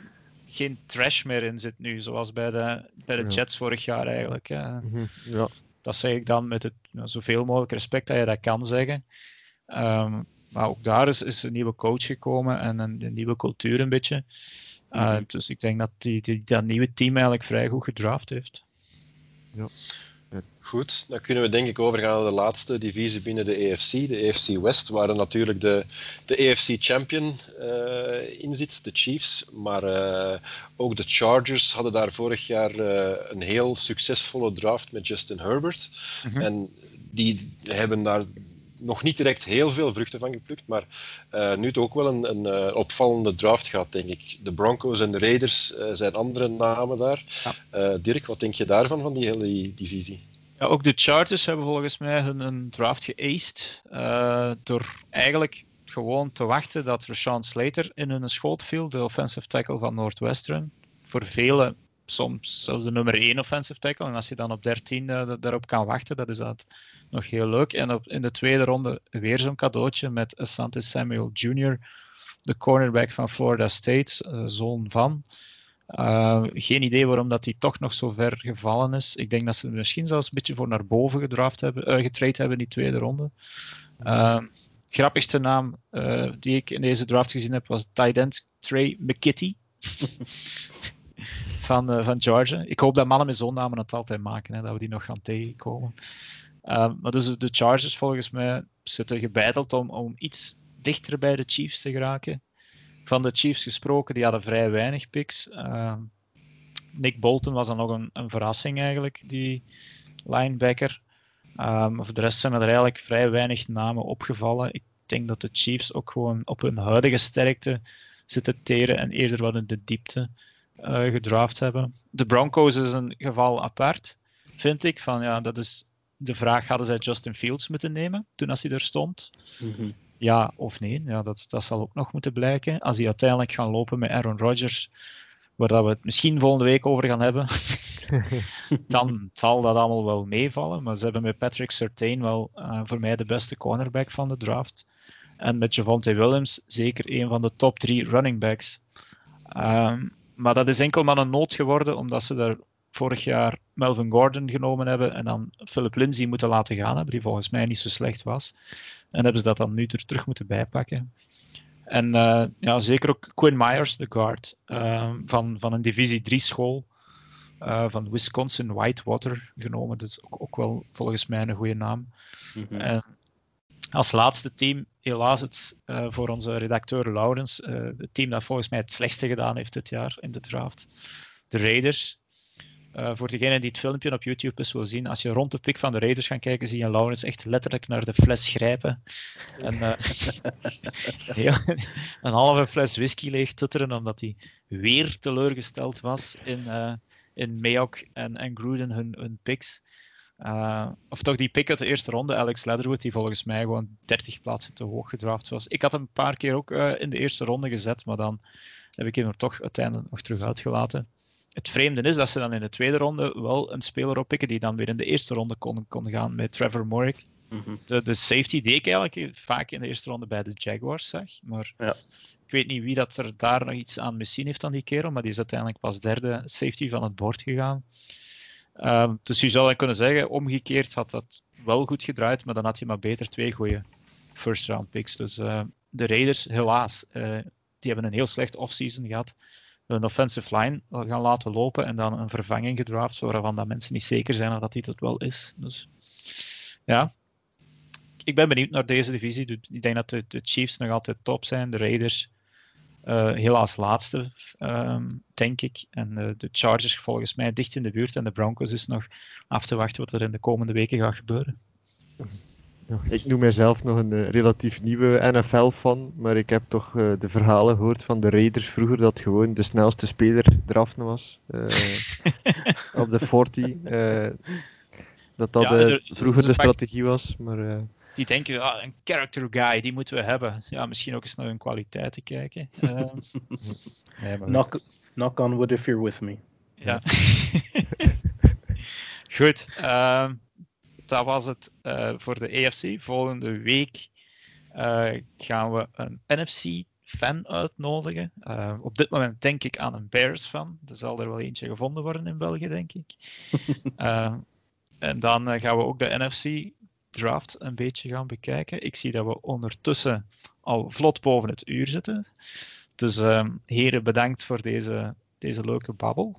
geen trash meer in zit nu, zoals bij de, bij de Jets vorig jaar eigenlijk. Ja. Mhm, ja. Dat zeg ik dan met het, nou, zoveel mogelijk respect dat je dat kan zeggen. Um, maar ook daar is, is een nieuwe coach gekomen en een, een nieuwe cultuur een beetje. Uh, dus ik denk dat die, die, dat nieuwe team eigenlijk vrij goed gedraft heeft. Ja. Goed, dan kunnen we denk ik overgaan naar de laatste divisie binnen de EFC, de EFC West, waar natuurlijk de, de EFC champion uh, in zit, de Chiefs. Maar uh, ook de Chargers hadden daar vorig jaar uh, een heel succesvolle draft met Justin Herbert. Mm -hmm. En die hebben daar nog niet direct heel veel vruchten van geplukt, maar uh, nu toch ook wel een, een uh, opvallende draft gehad, denk ik. De Broncos en de Raiders uh, zijn andere namen daar. Ja. Dirk, wat denk je daarvan, van die hele divisie? Ja, ook de Chargers hebben volgens mij hun een draft geaced door eigenlijk gewoon te wachten dat Rashawn Slater in hun schoot viel, de offensive tackle van Northwestern. Voor velen soms zelfs de nummer 1 offensive tackle. En als je dan op 13 uh, daarop kan wachten, dat is dat nog heel leuk. En op, in de tweede ronde weer zo'n cadeautje met Asante Samuel Jr., de cornerback van Florida State, uh, zoon van. Uh, geen idee waarom dat hij toch nog zo ver gevallen is. Ik denk dat ze misschien zelfs een beetje voor naar boven gedraft hebben, uh, hebben in die tweede ronde. Grappigste naam die ik in deze draft gezien heb was tight end Trey McKitty. van, van Georgia. Ik hoop dat mannen met zo'n namen het altijd maken, hè, dat we die nog gaan tegenkomen. Um, maar dus de Chargers volgens mij zitten gebeiteld om, om iets dichter bij de Chiefs te geraken. Van de Chiefs gesproken, die hadden vrij weinig picks. Uh, Nick Bolton was dan nog een, een verrassing eigenlijk, die linebacker. Um, voor de rest zijn er eigenlijk vrij weinig namen opgevallen. Ik denk dat de Chiefs ook gewoon op hun huidige sterkte zitten teren en eerder wat in de diepte uh, gedraft hebben. De Broncos is een geval apart, vind ik. Van, ja, dat is de vraag, hadden zij Justin Fields moeten nemen toen als hij er stond? Mhm. Ja of nee? Ja, dat, dat zal ook nog moeten blijken. Als die uiteindelijk gaan lopen met Aaron Rodgers, waar dat we het misschien volgende week over gaan hebben, dan zal dat allemaal wel meevallen. Maar ze hebben met Patrick Surtain wel uh, voor mij de beste cornerback van de draft. En met Javante Williams zeker een van de top drie running backs. Um, maar dat is enkel maar een nood geworden, omdat ze daar vorig jaar Melvin Gordon genomen hebben en dan Philip Lindsay moeten laten gaan hebben, die volgens mij niet zo slecht was. En hebben ze dat dan nu er terug moeten bijpakken. En uh, ja, zeker ook Quinn Myers, de guard, uh, van, van een divisie 3 school uh, van Wisconsin Whitewater genomen. Dat is ook, ook wel volgens mij een goede naam. Mm -hmm. En als laatste team, helaas het, voor onze redacteur Laurens, het team dat volgens mij het slechtste gedaan heeft dit jaar in de draft. De Raiders. Uh, voor degene die het filmpje op YouTube eens wil zien, als je rond de pik van de Raiders gaat kijken, zie je Laurens echt letterlijk naar de fles grijpen. En heel, een halve fles whisky leeg tutteren, omdat hij weer teleurgesteld was in, in Mayock en, en Gruden hun, hun picks. Uh, of toch die pick uit de eerste ronde, Alex Leatherwood, die volgens mij gewoon 30 plaatsen te hoog gedraft was. Ik had hem een paar keer ook uh, in de eerste ronde gezet, maar dan heb ik hem er toch uiteindelijk nog terug uitgelaten. Het vreemde is dat ze dan in de tweede ronde wel een speler oppikken die dan weer in de eerste ronde kon, kon gaan met Trevor Morrick. Mm -hmm. de, de, safety die ik eigenlijk vaak in de eerste ronde bij de Jaguars zag. Maar ja. ik weet niet wie dat er daar nog iets aan misschien heeft aan die kerel, maar die is uiteindelijk pas derde safety van het bord gegaan. Um, dus je zou dan kunnen zeggen, omgekeerd had dat wel goed gedraaid, maar dan had je maar beter twee goede first round picks. Dus uh, de Raiders, helaas, uh, die hebben een heel slecht offseason gehad. Een offensive line gaan laten lopen en dan een vervanging gedraft, waarvan dat mensen niet zeker zijn dat hij dat wel is. Dus ja, ik ben benieuwd naar deze divisie. Ik denk dat de, Chiefs nog altijd top zijn, de Raiders uh, helaas laatste, um, denk ik. En uh, de Chargers volgens mij dicht in de buurt. En de Broncos is nog af te wachten wat er in de komende weken gaat gebeuren. Ik noem mijzelf nog een uh, relatief nieuwe NFL-fan, maar ik heb toch de verhalen gehoord van de Raiders vroeger dat gewoon de snelste speler eraf was op de 40. dat dat ja, vroeger de strategie was, maar die denken, ah, een character guy, die moeten we hebben. Ja, misschien ook eens naar hun kwaliteiten kijken. Uh, nee, knock, knock on wood if you're with me. Ja. Goed, uh, dat was het uh, voor de AFC. Volgende week uh, gaan we een NFC-fan uitnodigen. Uh, op dit moment denk ik aan een Bears-fan. Er zal er wel eentje gevonden worden in België, denk ik. en dan gaan we ook de NFC draft een beetje gaan bekijken. Ik zie dat we ondertussen al vlot boven het uur zitten. Dus uh, heren, bedankt voor deze, deze leuke babbel.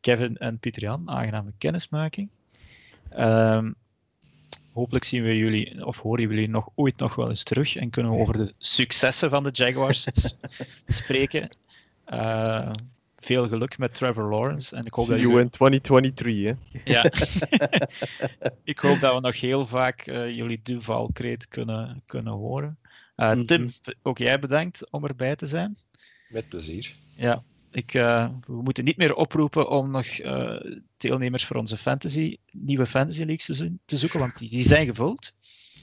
Kevin en Pieter-Jan, aangename kennismaking. Uh, hopelijk zien we jullie, of horen jullie nog ooit nog wel eens terug en kunnen we over de successen van de Jaguars spreken. Uh, veel geluk met Trevor Lawrence. En ik hoop See dat you in 2023, hè? Ja. ik hoop dat we nog heel vaak uh, jullie Duval-kreet kunnen, kunnen horen. Uh, mm -hmm. Tim, ook jij bedankt om erbij te zijn. Met plezier. Ja, ik, uh, we moeten niet meer oproepen om nog deelnemers voor onze fantasy, nieuwe fantasy leagues te, te zoeken, want die, die zijn gevuld.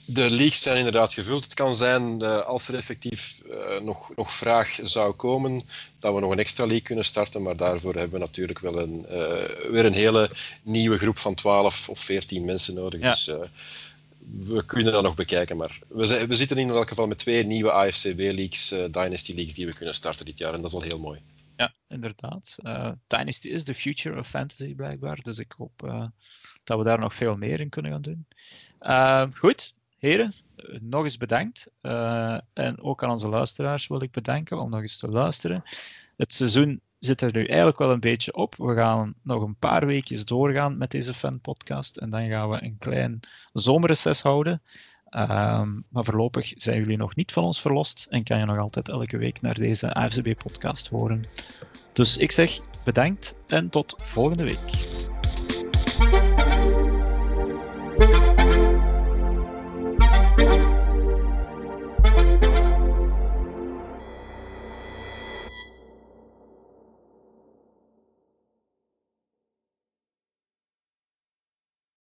De leagues zijn inderdaad gevuld. Het kan zijn, uh, als er effectief nog, nog vraag zou komen, dat we nog een extra league kunnen starten. Maar daarvoor hebben we natuurlijk wel een, weer een hele nieuwe groep van 12 of 14 mensen nodig. Ja. Dus we kunnen dat nog bekijken. Maar we, we, zitten in elk geval met twee nieuwe AFCB-leagues, Dynasty Leagues, die we kunnen starten dit jaar. En dat is al heel mooi. Ja, inderdaad. Dynasty is the future of fantasy blijkbaar. Dus ik hoop dat we daar nog veel meer in kunnen gaan doen. goed, heren, nog eens bedankt. Uh, en ook aan onze luisteraars wil ik bedanken om nog eens te luisteren. Het seizoen zit er nu eigenlijk wel een beetje op. We gaan nog een paar weekjes doorgaan met deze fanpodcast. En dan gaan we een klein zomerreces houden. Uh, maar voorlopig zijn jullie nog niet van ons verlost en kan je nog altijd elke week naar deze AFCB-podcast horen. Dus ik zeg bedankt en tot volgende week.